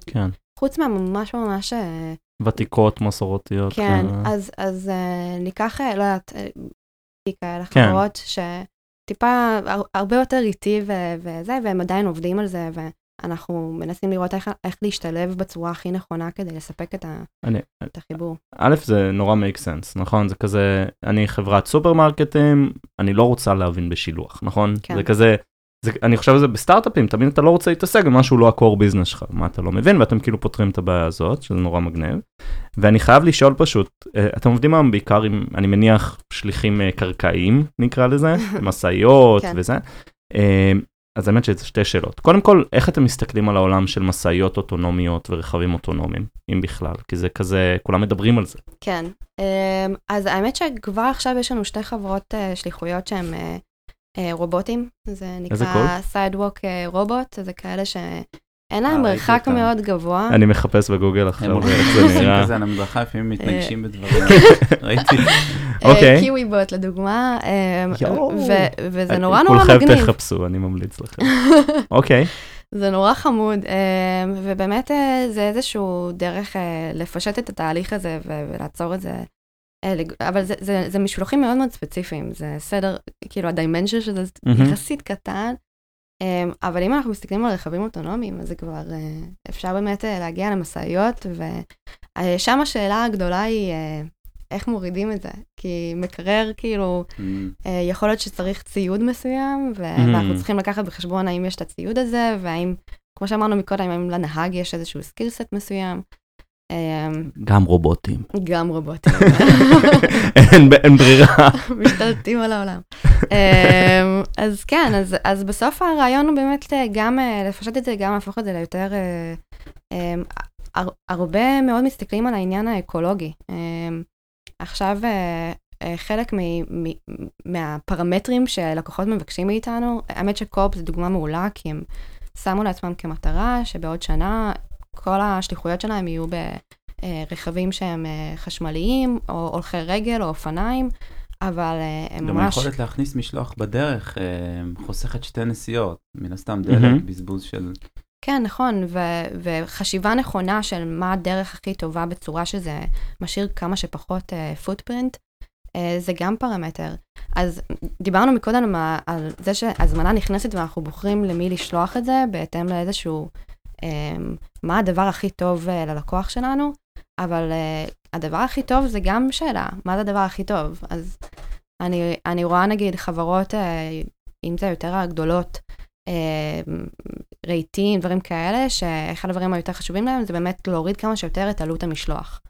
כן.
חוץ מהממש ממש, אה,
ותיקות, מסורתיות.
כן,
כאלה.
אז, אז אה, ניקח, אה, לא יודעת, כאלה
כן.
חברות שטיפה הר- הרבה יותר איטי ו- וזה, והם עדיין עובדים על זה, ואנחנו מנסים לראות איך, איך להשתלב בצורה הכי נכונה כדי לספק את, ה,
אני,
את החיבור.
א', זה נורא make sense, נכון? זה כזה, אני חברת סופרמרקטים, אני לא רוצה להבין בשילוח, נכון?
כן.
זה כזה, זה, אני חושב שזה בסטארט-אפים, תמיד אתה לא רוצה להתעסק במשהו לא ה-core business שלך, מה אתה לא מבין, ואתם כאילו פותרים את הבעיה הזאת, שזה נורא מגניב. ואני חייב לשאול פשוט, אה, אתם עובדים היום בעיקר עם, אני מניח, שליחים אה, קרקעיים, נקרא לזה, משאיות
כן.
וזה. אה, אז האמת שזה שתי שאלות. קודם כל, איך אתם מסתכלים על העולם של משאיות אוטונומיות ורכבים אוטונומיים, אם בכלל? כי זה כזה, כולם מדברים על זה.
כן, אז האמת שכבר עכשיו יש לנו שתי חברות שליחויות שהן רובוטים, זה נקרא סיידווק רובוט, זה כאלה שאין להם
אה,
מרחק. מאוד גבוה.
אני מחפש בגוגל עכשיו איך זה
עושים
נראה.
כזה על המדרכה, לפעמים מתנגשים
אה.
בדברים. ראיתי.
אוקיי.
קיווי בוט לדוגמה, וזה נורא נורא
כולכם
מגניב.
תחפשו, אני ממליץ לכם. אוקיי.
זה נורא חמוד, אמ, ובאמת אה, זה איזשהו דרך אה, לפשט את התהליך הזה ו- ולעצור את זה. אה, אבל זה, זה, זה משלוחים מאוד מאוד ספציפיים, זה סדר, כאילו ה dimension של זה
מהמם.
יחסית קטן, אמ, אבל אם אנחנו מסתכלים על רכבים אוטונומיים, אז זה כבר, אה, אפשר באמת אה, להגיע למשאיות, ושם השאלה הגדולה היא אה, איך מורידים את זה, כי מקרר כאילו, אה, יכול להיות שצריך ציוד מסוים. ואנחנו צריכים לקחת בחשבון האם יש את הציוד הזה, והאם, כמו שאמרנו מקודם, האם לנהג יש איזשהו skillset מסוים. אמ,
גם רובוטים.
גם רובוטים,
אין ברירה.
משתלטים על העולם. אמ, אז כן, אז, בסוף הרעיון הוא באמת אה, גם אה, לפשט את זה, גם להפוך את זה ליותר... אה, אמ, הר- הרבה מאוד מסתכלים על העניין האקולוגי. עכשיו, חלק מ- מ- מהפרמטרים שלקוחות מבקשים מאיתנו, האמת שקורפ זו דוגמה מעולה, כי הם שמו לעצמם כמטרה שבעוד שנה כל השליחויות שלהם יהיו ברכבים שהם אה, חשמליים, או הולכי רגל, או אופניים, אבל אה, הם
גם
ממש...
היכולת להכניס משלוח בדרך אה, חוסכת שתי נסיעות. מן הסתם
מהמם.
דלק, בזבוז של...
כן, נכון, ו- וחשיבה נכונה של מה הדרך הכי טובה בצורה שזה משאיר כמה שפחות פוטפרינט, uh, זה גם פרמטר. אז דיברנו מקודם על, מה- על זה שהזמנה נכנסת ואנחנו בוחרים למי לשלוח את זה, בהתאם לאיזשהו, מה הדבר הכי טוב uh, ללקוח שלנו, אבל uh, הדבר הכי טוב זה גם שאלה, מה זה הדבר הכי טוב? אז אני, אני רואה נגיד חברות, uh, אם זה יותר הגדולות, אה, רהיטים, דברים כאלה, שאחד הדברים היותר חשובים להם זה באמת להוריד כמה שיותר את עלות המשלוח.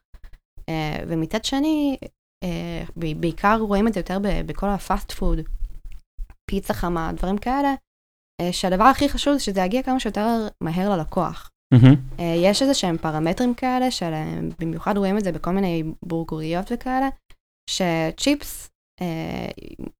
אה, ומצד שני, אה, בעיקר רואים את זה יותר בכל הפאסט פוד, פיצה חמה, דברים כאלה, אה, שהדבר הכי חשוב זה שזה יגיע כמה שיותר מהר ללקוח. אה, יש איזה שהם פרמטרים כאלה, של, אה, רואים את זה בכל מיני בורגוריות וכאלה, שצ'יפס, אה,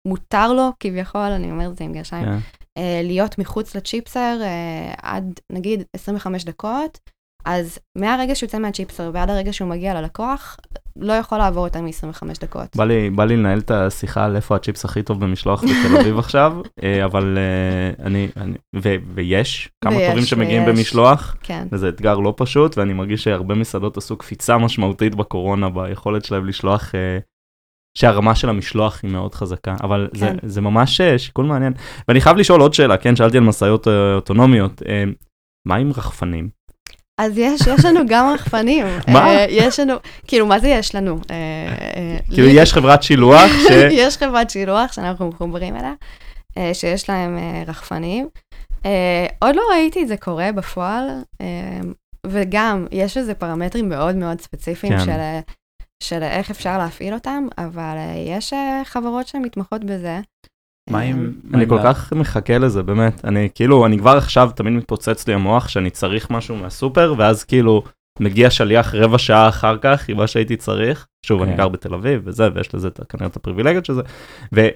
מותר לו כביכול, אני אומרת את זה עם גרשיים,
כן.
אה, להיות מחוץ לצ'יפסר אה, עד נגיד 25 דקות, אז מהרגע שהוא יוצא מהצ'יפסר ועד הרגע שהוא מגיע ללקוח, לא יכול לעבור יותר מ-25 דקות.
בא לי, בא לי לנהל את השיחה על איפה הצ'יפס הכי טוב במשלוח בתל אביב עכשיו, אה, אבל אה, אני, אני ו, ויש כמה
ויש,
טובים שמגיעים
ויש.
במשלוח,
כן,
וזה אתגר לא פשוט, ואני מרגיש שהרבה מסעדות עשו קפיצה משמעותית בקורונה ביכולת שלהם לשלוח אה, שהרמה של המשלוח היא מאוד חזקה, אבל זה,
כן.
זה ממש אה, שיקול מעניין. ואני חייב לשאול עוד שאלה, כן, שאלתי על משאיות אוטונומיות, מה עם רחפנים?
אז יש, יש לנו גם רחפנים.
מה?
אה, יש לנו, כאילו, מה זה יש לנו? אה, אה,
כאילו יש חברת שילוח ש...
יש חברת שילוח שאנחנו מחוברים אליה, שיש להם רחפנים. עוד לא ראיתי את זה קורה בפועל, וגם, יש לזה פרמטרים מאוד מאוד ספציפיים
כן.
של, של איך אפשר להפעיל אותם, אבל יש חברות שמתמחות בזה.
מה עם... מה
אני כל כך מחכה לזה, באמת. אני כאילו, אני כבר עכשיו תמיד מתפוצץ לי המוח שאני צריך משהו מהסופר, ואז כאילו מגיע שליח רבע שעה אחר כך עם מה שהייתי צריך. שוב, אני
כן.
גר בתל אביב וזה, ויש לזה כנראה את הפריבילגיות של זה.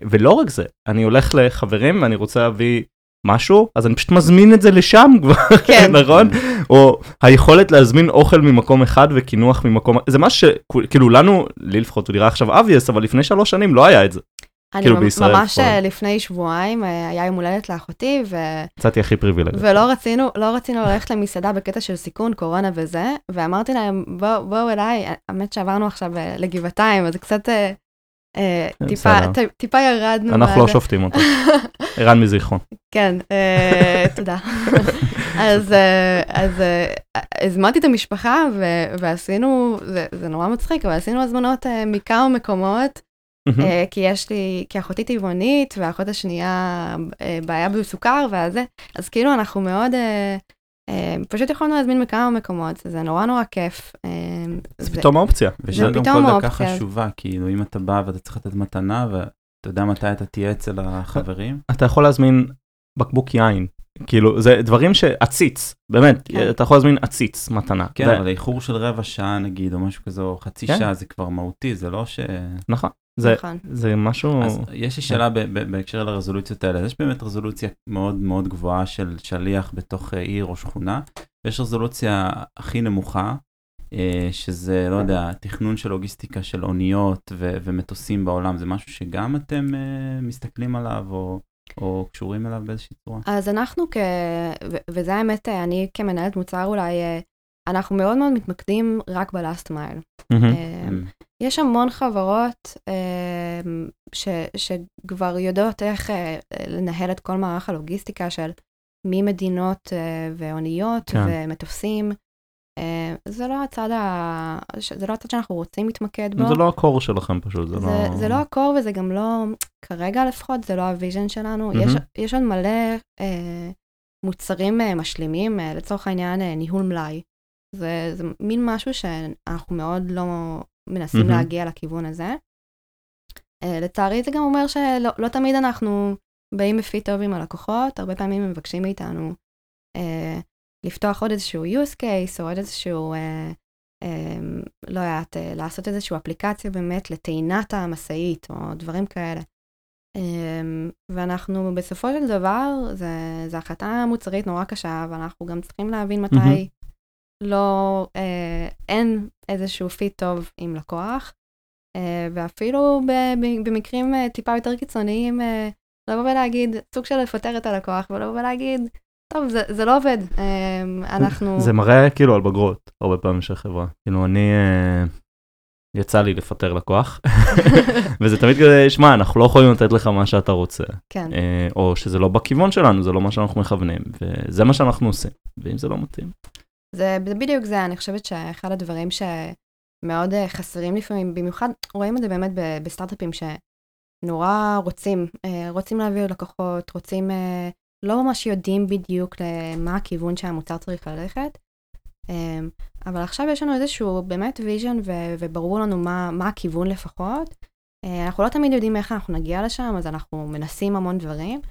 ולא רק זה, אני הולך לחברים ואני רוצה להביא משהו, אז אני פשוט מזמין את זה לשם כבר,
כן.
נכון? או היכולת להזמין אוכל ממקום אחד וקינוח ממקום, זה מה שכאילו לנו, לי לפחות הוא נראה עכשיו obvious, אבל לפני שלוש שנים לא היה את זה.
אני
כאילו בישראל
ממש. אה, לפני שבועיים אה, היה יום הולדת לאחותי, ו...
יצאתי הכי פריבילגיה.
ולא רצינו, לא רצינו ללכת למסעדה בקטע של סיכון, קורונה וזה, ואמרתי להם, בואו בוא אליי, האמת שעברנו עכשיו אה, לגבעתיים, אז קצת אה, טיפה, טיפה ירדנו.
אנחנו לא. שופטים אותו. ערן מזיכרון.
כן, תודה. אז, אז הזמנתי את המשפחה ועשינו, זה, זה נורא מצחיק, אבל עשינו הזמנות מכמה מקומות, אה, כי יש לי, כי אחותי טבעונית, והאחות השנייה אה, בעיה בסוכר, וזה, אז כאילו אנחנו מאוד, אה, אה, פשוט יכולנו להזמין מכמה מקומות, זה נורא נורא כיף. אה,
זה פתאום האופציה.
ושם גם
פתאום
כל דקה. חשובה, כאילו אם אתה בא ואתה צריך לתת מתנה ואתה יודע מתי אתה תהיה אצל החברים.
אתה יכול להזמין בקבוק יין. כאילו, זה דברים שעציץ, באמת,
כן.
אתה יכול להזמין עציץ מתנה.
כן,
ו-
אבל איחור של רבע שעה נגיד, או משהו כזה, או חצי
כן.
שעה, זה כבר מהותי, זה לא ש...
נכון. זה,
נכון.
זה משהו...
אז יש לי שאלה ב- ב- בהקשר לרזולוציות האלה, אז יש באמת רזולוציה מאוד מאוד גבוהה של שליח בתוך אה, עיר או שכונה, ויש רזולוציה הכי נמוכה, אה, שזה, לא יודע, תכנון של לוגיסטיקה של אוניות ו- ומטוסים בעולם, זה משהו שגם אתם אה, מסתכלים עליו או, או קשורים אליו באיזושהי צורה?
אז אנחנו כ... ו- וזה האמת, אני כמנהלת מוצר אולי, אנחנו מאוד מאוד מתמקדים רק בלאסט מייל.
מהמם.
יש המון חברות אה, ש, שכבר יודעות איך אה, לנהל את כל מערך הלוגיסטיקה של ממדינות אה, ואוניות
כן.
ומטוסים. אה, זה לא הצד ה... זה לא הצד שאנחנו רוצים להתמקד בו.
זה לא ה core שלכם פשוט, זה
זה,
לא...
זה לא ה core וזה גם לא, כרגע לפחות, זה לא ה vision
שלנו.
יש, יש עוד מלא אה, מוצרים אה, משלימים, אה, לצורך העניין אה, ניהול מלאי. זה, זה מין משהו שאנחנו מאוד לא מנסים
מהמם.
להגיע לכיוון הזה. אה, לצערי זה גם אומר שלא לא תמיד אנחנו באים בפי טוב עם הלקוחות, הרבה פעמים הם מבקשים מאיתנו אה, לפתוח עוד איזשהו use case או עוד איזשהו, אה, אה, לא יודעת, אה, לעשות איזושהי אפליקציה באמת לטעינת המשאית או דברים כאלה. אה, ואנחנו בסופו של דבר, זה החלטה מוצרית נורא קשה, ואנחנו גם צריכים להבין מתי
מהמם.
לא, אה, אין איזשהו fit טוב עם לקוח. אה, ואפילו במקרים אה, טיפה יותר קיצוניים, אה, לבוא ולהגיד, סוג של לפטר את הלקוח, ולבוא ולהגיד, טוב, זה, זה לא עובד, אה, אנחנו...
זה מראה כאילו על בגרות, הרבה פעמים של חברה. כאילו אני, אה, יצא לי לפטר לקוח, וזה תמיד כזה, שמע, אנחנו לא יכולים לתת לך מה שאתה רוצה,
כן,
אה, או שזה לא בכיוון שלנו, זה לא מה שאנחנו מכוונים, וזה מה שאנחנו עושים, ואם זה לא מתאים.
זה, בדיוק זה, אני חושבת שאחד הדברים שמאוד אה, חסרים לפעמים, במיוחד רואים את זה באמת בסטארט-אפים שנורא רוצים, אה, רוצים להביא לקוחות, רוצים, אה, לא ממש יודעים בדיוק למה הכיוון שהמוצר צריך ללכת. אבל עכשיו יש לנו איזשהו באמת vision וברור לנו מה, מה הכיוון לפחות. אנחנו לא תמיד יודעים איך אנחנו נגיע לשם, אז אנחנו מנסים המון דברים,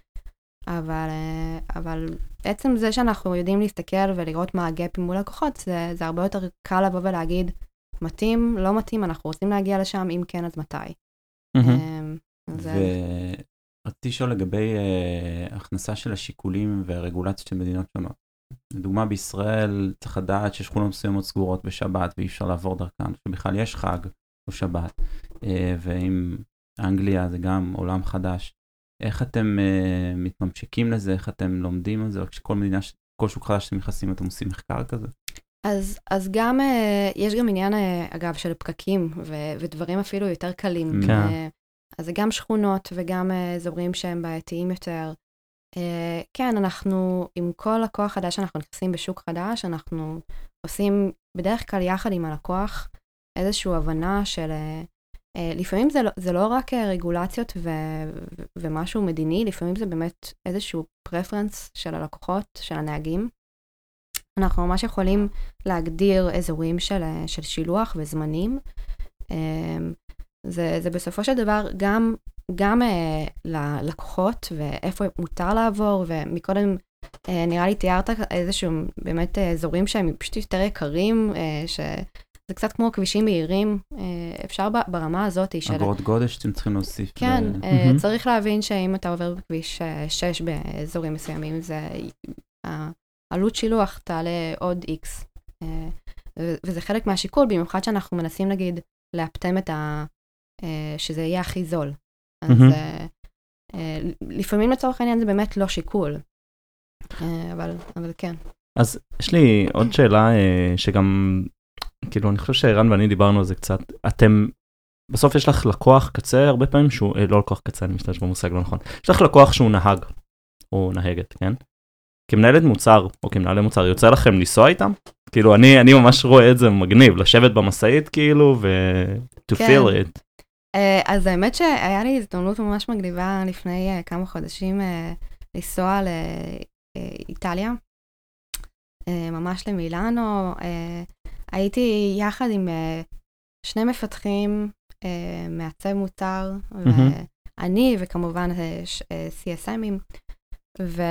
אבל, אה, אבל עצם זה שאנחנו יודעים להסתכל ולראות מה הגאפים מול לקוחות, זה, זה הרבה יותר קל לבוא ולהגיד, מתאים, לא מתאים, אנחנו רוצים להגיע לשם, אם כן, אז מתי. אמ,
ורציתי לשאול לגבי אה, הכנסה של השיקולים והרגולציות של מדינות שונות. לדוגמה בישראל צריך לדעת ששכונות מסוימות סגורות בשבת ואי אפשר לעבור דרכן, שבכלל יש חג או שבת, אה, ועם אנגליה זה גם עולם חדש. איך אתם אה, מתממשקים לזה, איך אתם לומדים על זה, או כשכל מדינה, כל שוק חדש שאתם נכנסים אתם עושים מחקר כזה?
אז, אז גם, אה, יש גם עניין, אה, אגב, של פקקים ו- ודברים אפילו יותר קלים.
כן.
אה, אז זה גם שכונות וגם אה, אזורים שהם בעייתיים יותר. אה, כן, אנחנו, עם כל לקוח חדש שאנחנו נכנסים בשוק חדש, אנחנו עושים בדרך כלל יחד עם הלקוח איזושהי הבנה של... אה, לפעמים זה לא, זה לא רק אה, רגולציות ו, ו- ומשהו מדיני, לפעמים זה באמת איזשהו פרפרנס של הלקוחות, של הנהגים. אנחנו ממש יכולים להגדיר אזורים של, אה, של שילוח וזמנים. אה, זה, זה בסופו של דבר גם, גם ללקוחות ואיפה מותר לעבור, ומקודם אה, נראה לי תיארת איזשהו באמת אזורים שהם פשוט יותר יקרים, אה, שזה קצת כמו כבישים מהירים, אה, אפשר ברמה הזאת של...
אגרות גודש שאתם צריכים להוסיף.
כן,
ל-
אה. צריך להבין שאם אתה עובר בכביש 6 באזורים מסוימים, זה... העלות שילוח תעלה עוד X. אה, וזה חלק מהשיקול, במיוחד שאנחנו מנסים נגיד לאפטם את ה... אה, שזה יהיה הכי זול. אז. אה, אה, לפעמים לצורך העניין זה באמת לא שיקול. אה, אבל, אבל כן.
אז יש לי עוד שאלה אה, שגם, כאילו, אני חושב שערן ואני דיברנו על זה קצת. אתם, בסוף יש לך לקוח קצה הרבה פעמים שהוא, אה, לא לקוח קצה, אני משתמש במושג לא נכון. יש לך לקוח שהוא נהג, או נהגת, כן? כמנהלת מוצר, או כמנהלי מוצר, יוצא לכם לנסוע איתם? כאילו, אני, אני ממש רואה את זה מגניב, לשבת במשאית, כאילו, ו... to
כן.
feel it.
אה, אז האמת שהיה לי הזדמנות ממש מגניבה לפני אה, כמה חודשים אה, לנסוע לאיטליה, אה, ממש למילאנו. הייתי יחד עם אה, שני מפתחים, אה, מעצב מוצר. ואני וכמובן אה, CSMים, ו...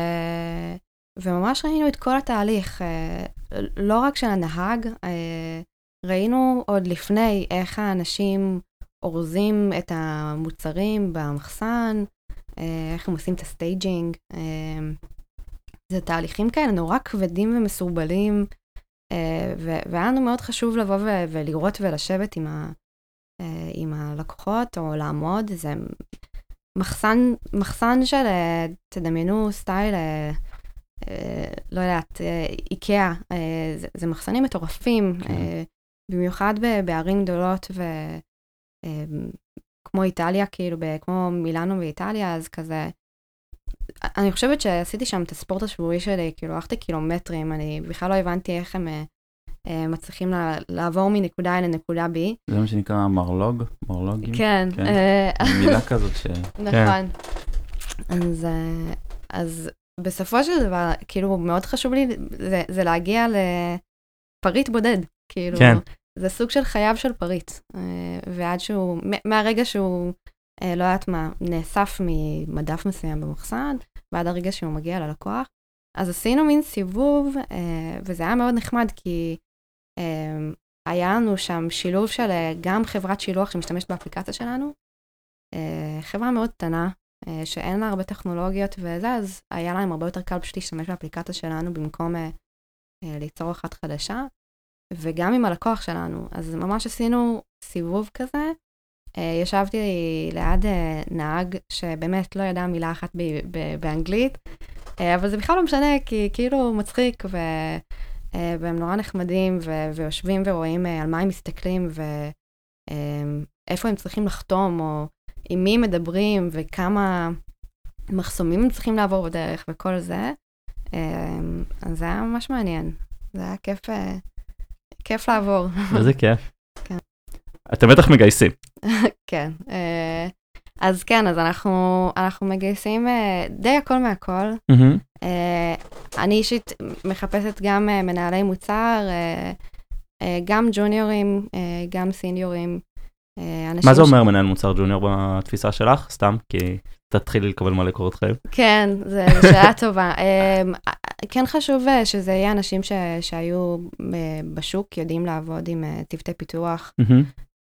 וממש ראינו את כל התהליך, לא רק של הנהג, ראינו עוד לפני איך האנשים אורזים את המוצרים במחסן, איך הם עושים את ה staging. זה תהליכים כאלה נורא כבדים ומסורבלים, והיה לנו מאוד חשוב לבוא ולראות ולשבת עם, ה- אה, עם הלקוחות או לעמוד. זה מחסן, מחסן של, אה, תדמיינו סטייל, אה, אה, לא יודעת, אה, איקאה, אה, זה, זה מחסנים מטורפים,
כן.
אה, במיוחד בערים גדולות ו... אה, כמו איטליה, כאילו, כמו מילאנו ואיטליה, אז כזה... אני חושבת שעשיתי שם את הספורט השבועי שלי, כאילו, הלכתי קילומטרים, אני בכלל לא הבנתי איך הם אה, אה, מצליחים לה- לעבור מנקודה A לנקודה B.
זה מה שנקרא מרלוג, מרלוגים.
כן,
כן.
אה,
מילה כזאת ש...
נכון. אז, אה, אז בסופו של דבר, כאילו, מאוד חשוב לי, זה, זה להגיע לפריט בודד. כאילו,
כן.
זה סוג של חייו של פריט. ועד שהוא, מהרגע שהוא, לא יודעת מה, נאסף ממדף מסוים במחסן, ועד הרגע שהוא מגיע ללקוח. אז עשינו מין סיבוב, אה, וזה היה מאוד נחמד, כי אה, היה לנו שם שילוב של אה, גם חברת שילוח שמשתמשת באפליקציה שלנו, אה, חברה מאוד קטנה, אה, שאין לה הרבה טכנולוגיות וזה, אז היה להם הרבה יותר קל פשוט להשתמש באפליקציה שלנו במקום אה, אה, ליצור אחת חדשה, וגם עם הלקוח שלנו. אז ממש עשינו סיבוב כזה. אה, ישבתי ליד אה, נהג שבאמת לא ידע מילה אחת באנגלית, אה, אבל זה בכלל לא משנה, כי כאילו מצחיק, ו... והם נורא נחמדים, ו- ויושבים ורואים על מה הם מסתכלים, ואיפה הם צריכים לחתום, או עם מי מדברים, וכמה מחסומים הם צריכים לעבור בדרך, וכל זה. אה, אז זה היה ממש מעניין. זה היה כיף, כיף לעבור.
איזה כיף. אתם בטח מגייסים.
כן. אה, אז כן, אז אנחנו, אנחנו מגייסים אה, די הכל מהכל. אה, אני אישית מחפשת גם מנהלי מוצר, גם ג'וניורים, גם סיניורים.
מה זה
ש-
אומר מנהל מוצר ג'וניור בתפיסה שלך? סתם, כי תתחילי לקבל מלא קורות חיים.
כן, זו שאלה טובה. כן חשוב שזה יהיה אנשים ש, שהיו בשוק, יודעים לעבוד עם צוותי פיתוח.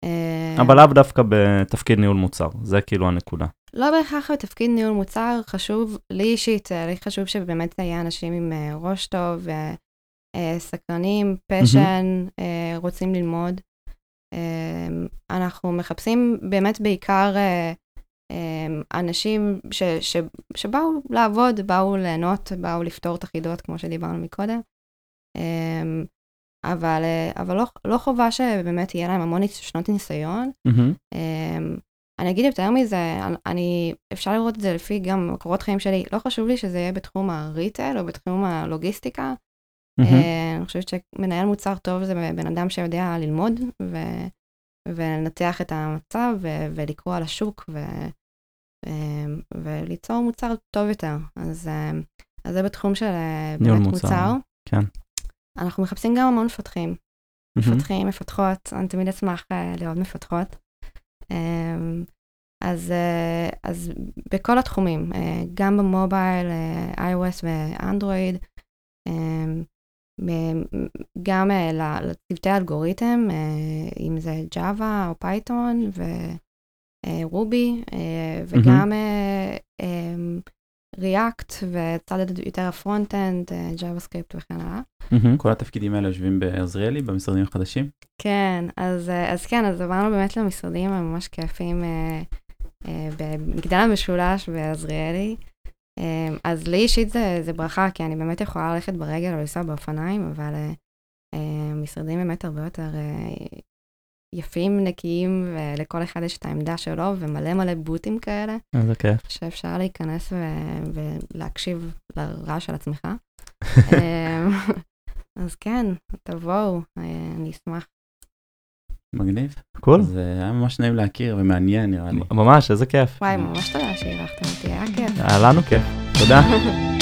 אה,
אבל לאו דווקא בתפקיד ניהול מוצר, זה כאילו הנקודה.
לא בהכרח בתפקיד ניהול מוצר, חשוב, לי אישית, אה, לי חשוב שבאמת יהיה אנשים עם אה, ראש טוב, סקרנים, פשן, רוצים ללמוד. אה, אנחנו מחפשים באמת בעיקר אה, אנשים ש, ש, שבאו לעבוד, באו ליהנות, באו לפתור את החידות, כמו שדיברנו מקודם. אבל, אה, אבל לא, לא חובה שבאמת יהיה להם המון שנות ניסיון. אמ, אני אגיד יותר מזה, אני, אפשר לראות את זה לפי גם קורות חיים שלי, לא חשוב לי שזה יהיה בתחום הריטל או בתחום הלוגיסטיקה. אה, אני חושבת שמנהל מוצר טוב זה בן אדם שיודע ללמוד ו, ולנתח את המצב ו, ולקרוא על השוק ו, אה, וליצור מוצר טוב יותר. אז, אה, אז זה בתחום של
ניהול
באמת
מוצר,
מוצר.
כן.
אנחנו מחפשים גם המון מפתחים. מפתחים, מפתחות, אני תמיד אשמח אה, לראות מפתחות. אמ, אז, אה, אז בכל התחומים, אה, גם במובייל, iOS ואנדרואיד, אמ, גם לצוותי האלגוריתם, אה, אם זה Java או Python ו Ruby, וגם אה, React וצד יותר ה front-end, JavaScript וכן הלאה.
כל התפקידים האלה יושבים בעזריאלי, במשרדים החדשים?
כן, אז, אה, אז כן, אז עברנו באמת למשרדים הממש כיפים אה, אה, במגדל המשולש בעזריאלי. אה, אז לי אישית זה, זה ברכה, כי אני באמת יכולה ללכת ברגל או לנסוע באופניים, אבל אה, אה, משרדים באמת הרבה יותר אה, יפים, נקיים, ולכל אחד יש את העמדה שלו, ומלא מלא בוטים כאלה,
איזה כיף.
שאפשר להיכנס ו- ולהקשיב לרעש של עצמך. אה, אז כן, תבואו, אה, אני אשמח.
מגניב.
קול.
זה היה ממש נעים להכיר ומעניין נראה לי.
ממש, איזה כיף.
וואי, ממש תודה שאירחתם אותי, היה כיף.
היה לנו כיף. תודה.